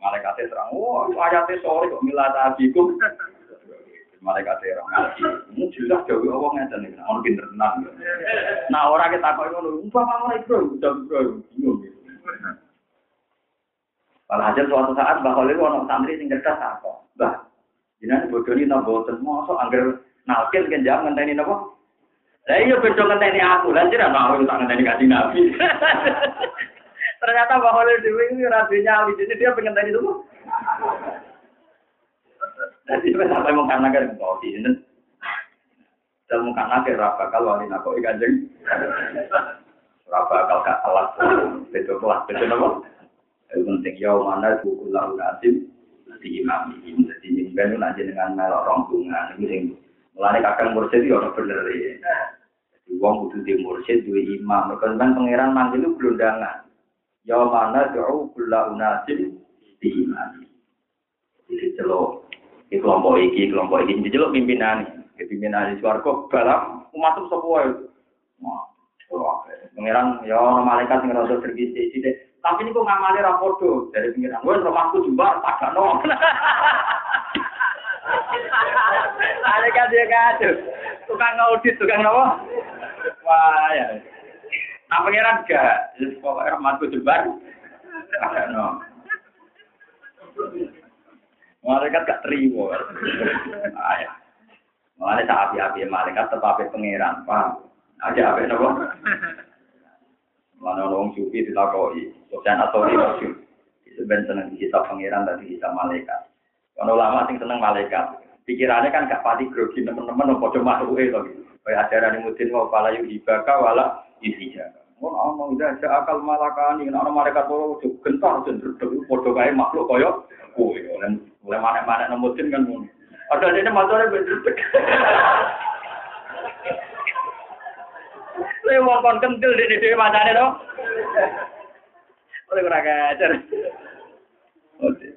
Malaikat terang, wah ayate sore kok millata abikum. Malaikat terang ngaji. Ini jelas jauh Allah ngeten iki, ono pinter tenan. Nah ora kita kok ngono, umpama ngono iku udah bro, bingung. Walhasil suatu saat Mbah Khalil ono santri sing cerdas apa? Mbah, bodoh ini napa boten mosok angger nalkil kenjang ngenteni napa? Lah iya beda ngenteni aku, lah jenengan mau tak ngenteni kanjeng Nabi. Ternyata Mbah Khalil dhewe ini ora jadi dia pengen tadi itu. Jadi sampai mau karena kan kau ini. Dan karena ke rafa kalau wali nako ikanjeng. Rafa kalau gak salah, betul kelas, betul apa? Itu penting ya mana buku lalu nasim di imam ini. Jadi ini kan nanti dengan melok rombongan. Ini sing mulai kakak mursyid itu orang bener ya. Jadi uang kudu di mursyid dua imam. Mereka kan pangeran manggil itu gelundangan. Ya mana jauh kula unasim di imam. Jadi celok di kelompok iki, kelompok iki, jadi celok pimpinan ini. Pimpinan di suarco balap semua itu. Wah, pangeran ya orang malaikat yang rasa tergisi sih tapi ini kok ngamali rapodo dari pengiran. Gue rumahku jumbar, tak no. Ada kan dia kado. Tukang audit, tukang apa? Wah ya. Nah pengiran gak. Pokoknya rumahku jumbar, tak no. Malaikat gak terima. Ah ya. Malaikat tak api-api malaikat tetap pengiran. Paham? Ada apa nopo? Mana orang sufi ditakoi, Sofyan atau Rasul. Sebenarnya seneng kita pangeran tadi kita malaikat. Kalau lama sing seneng malaikat, pikirannya kan gak pati grogi teman-teman, nopo cuma makhluk itu. Kayak ajaran mutin mau pala yuk ibaka wala isija. Oh, mau udah ada akal malakani, nah malaikat kalau gentar cenderung podo kayak makhluk koyo, kue, oleh mana-mana nemutin kan. Ada ini motornya bener Lha wong kon kentil di dhewe macane to. Oleh ora kacer. Oke.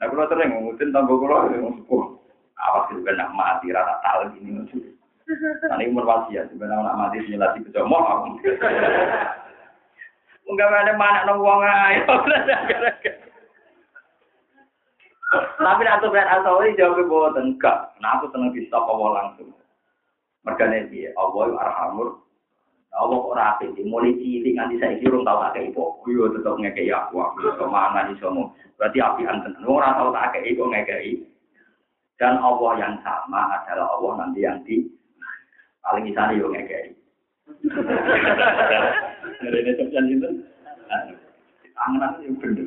Nah, kalau sering kulo sepuh. Awas juga nak mati rata tahu ini Nah, ini umur wasiat, sebenarnya nak mati nyelati kejomoh aku. Enggak ada mana nong wong ayo. Tapi nak tuh ben asal jawab bahwa enggak. Nah aku seneng di stop awal langsung. Mergane dia, Allah arhamur Allah kok rapi, mulai cilik nganti saya kira tahu akeh ibu, yo tetap ngekei aku, aku ke mana nih somo, berarti api anten, orang tahu tak akeh ibu ngekei. Dan Allah yang sama adalah Allah nanti yang di paling sana yo. Dari ini sekian itu, angan yang bener.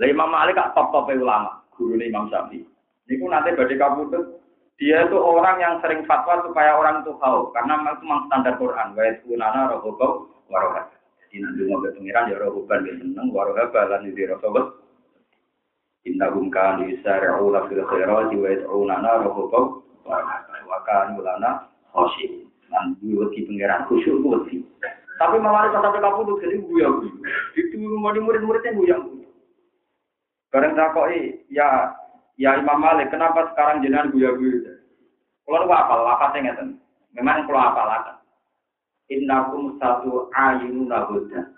Lah Imam Malik top top ulama, guru Imam Syafi'i. Niku nanti badai kabutut dia itu orang yang sering fatwa supaya orang itu tahu karena itu memang standar Quran wa yakunana rohobau warohat jadi nanti mau ke pengiran ya rohoban dia seneng warohat balan di rohobau Inna kan yusari'u la fil khairati wa yad'unana rohobau warohat wa kan ulana khosim dan diweti pengiran khusyuk wedi tapi malah sampai kamu tuh jadi buya itu murid-muridnya buya Bareng takoi ya Ya Imam Malik, kenapa sekarang jenengan guya-guya? Kalau lu apa lafaznya ngeten. Memang kalau apa lafaz. Innakum satu ayunun huda.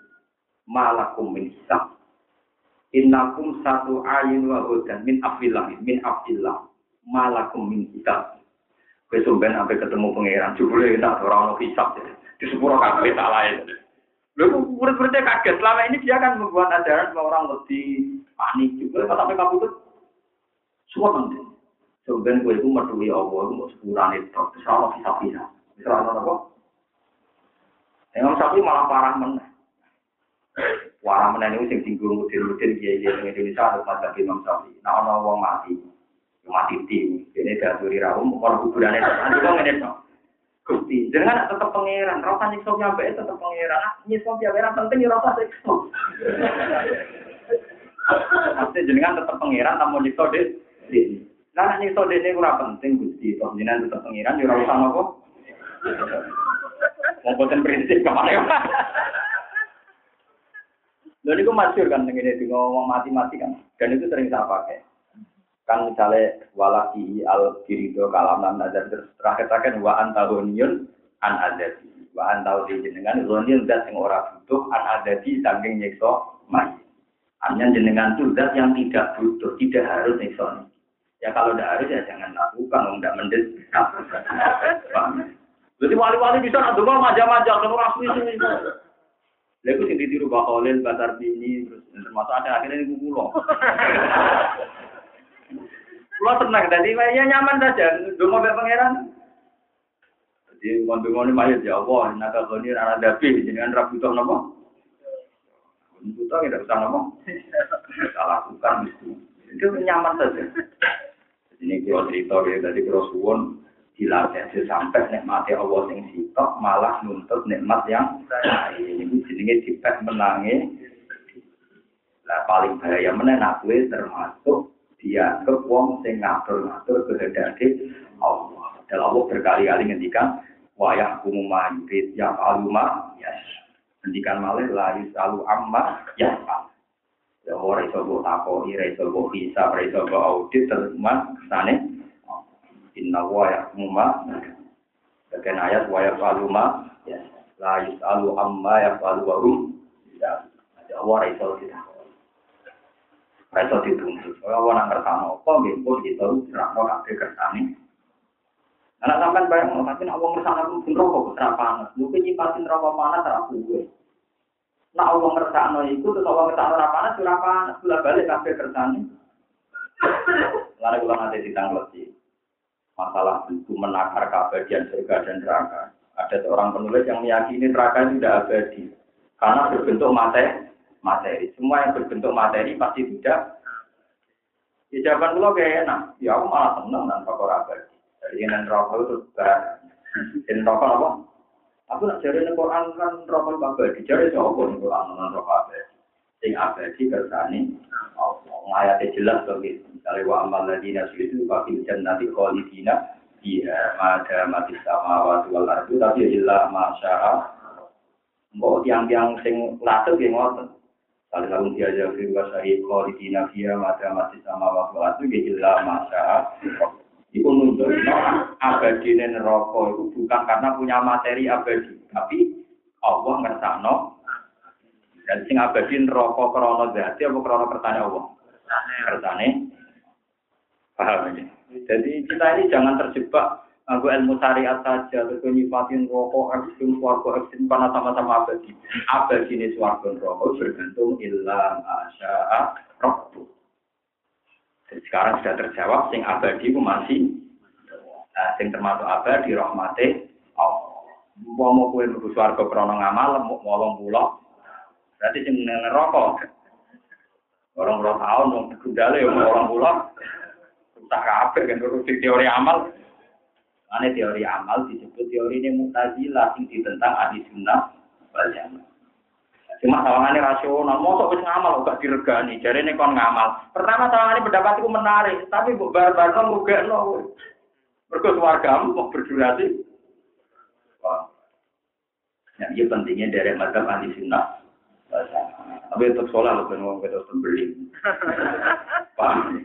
Malakum min hisab. Satu ayun wa huda min afillah, min afillah. Malakum min. Kowe sampai ketemu pangeran, jebule tak ora ono hisab. Di sepuro kabeh tak lain. Lalu murid-muridnya kaget. Selama ini dia kan membuat ajaran bahwa orang lebih panik juga. Sampai kabut semua penting. Sebenarnya gue itu mertui Allah, mau sepuluhan itu, terus Allah bisa-bisa. Bisa Allah apa? Imam Syafi'i malah parah meneh. Parah meneh itu sing tinggal mudin-mudin kiai-kiai di Indonesia ada pada Imam Syafi'i. Nah, orang wong mati. Mati tim. Ini diaturi rawum, orang kuburannya nanti kok ngene no. Gusti, jangan tetap pangeran, roh kan nyiksa nyampe tetap pangeran. Nyiksa pangeran penting ya roh siksa. Maksudnya jenengan tetap pangeran namun nyiksa deh. Nah, nyiksa deh ini kurang penting Gusti, jenengan tetap pangeran ya ora usah nopo. Mau boten prinsip kemarin. Dan itu masyur kan, ini ngomong mati-mati kan. Dan itu sering saya pakai. Kan misalnya walaki al kirido kalam nam nazar terus terakhir terakhir wa antahuniun an adati. Wa antahuniun jenengan zoniun dat yang orang butuh an adati saking nyekso mai. Hanya jenengan dat yang tidak butuh, tidak harus nyekso Ya kalau tidak harus ya jangan lakukan, tidak mendes. Jadi wali-wali bisa nanti mau manja-manja, kalau rasmi sini. Lalu sing ditiru Mbak Khalil, Batar Bini, terus termasuk ada akhirnya ini kulo. Kulo tenang, jadi ya nyaman saja, dulu mau pangeran. Jadi ngomong-ngomong mayat ya Allah, naga koni rana dabi, dengan rabu itu nopo. Itu tidak usah nopo. Kita lakukan itu. Itu nyaman saja. Ini kalau cerita, dari kalau suwon, dilatih sampai nikmati Allah sing sitok malah nuntut nikmat yang lain ini jenenge dipek menangi lah paling bahaya mana nak termasuk dia wong sing ngatur-ngatur kehendak Allah dan Allah berkali-kali ngendikan wayah kumu yurid ya aluma ya ngendikan malah la yusalu amma ya ya ora iso mbok takoni ora iso mbok hisab ora iso audit terus sana Inna wa yahmuma. Bagian ayat wa yafaluma. Ya. La yus'alu amma yafalu wa hum. Ya. Allah raiso kita. Raiso dituntut. Kalau orang ngertano apa, pun kita serahno kabeh kersane. Anak sampean bayang, tapi nak wong ngersane pun pun rokok kesera panas. Lu penyimpatin rokok panas ora kuwe. Nak wong ngersane iku terus wong ngersane ora panas ora panas, kula balik kabeh kersane. Lalu kula nanti ditanglet masalah itu menakar keabadian surga dan neraka. Ada seorang penulis yang meyakini neraka itu tidak abadi karena berbentuk materi. Materi. Semua yang berbentuk materi pasti tidak. Ya jawaban gue kayak enak. Ya aku malah seneng fakor abadi. Jadi yang neraka itu berat. Jadi neraka apa? Aku nak cari di Quran kan neraka abadi. Cari siapa nih Quran neraka abadi? Sing abadi kersane. Ayatnya jelas begitu. Misalnya wa amal ladina sulitu wa fil jannati khalidina iya mada mati sama wa wal ardu tapi illa masya'a mbok tiang-tiang sing latih nggih ngoten kalau dia jadi firman sahih khalidina fiha mada mati sama wa wal ardu nggih illa masya'a Iku nunjukno abadi neraka itu bukan karena punya materi abadi, tapi Allah ngersakno dan sing abadi neraka krana zati apa krana pertanyaan Allah. Kersane Paham ini? Jadi kita ini jangan terjebak aku ilmu syariat saja, terus nyifatin rokok, ekstrim, suarga, ekstrim, karena sama-sama abadi. Abadi ini suarga rokok bergantung illa asya'a rokok. Sekarang sudah terjawab, sing abadi itu masih, nah, sing termasuk abadi, rahmati, Allah. Mau mau kue nunggu suarga krono ngamal, mau ngolong pulau, berarti sing rokok. Orang orang tahun, mau gundale, orang pulau, tak kabeh kan teori amal. Ane teori amal disebut teori ini mutazilah sing ditentang ahli sunnah wal jamaah. Cuma sawangannya rasional, mau wis ngamal gak diregani, jadi ini kon ngamal. Pertama sawangannya pendapat itu menarik, tapi bu bar-bar kan rugi no. Mereka keluarga mau berdurasi. Wah. Ya, ini pentingnya dari mata ahli sunnah. Tapi tetap sholat kan ngomong kita beli. Paham?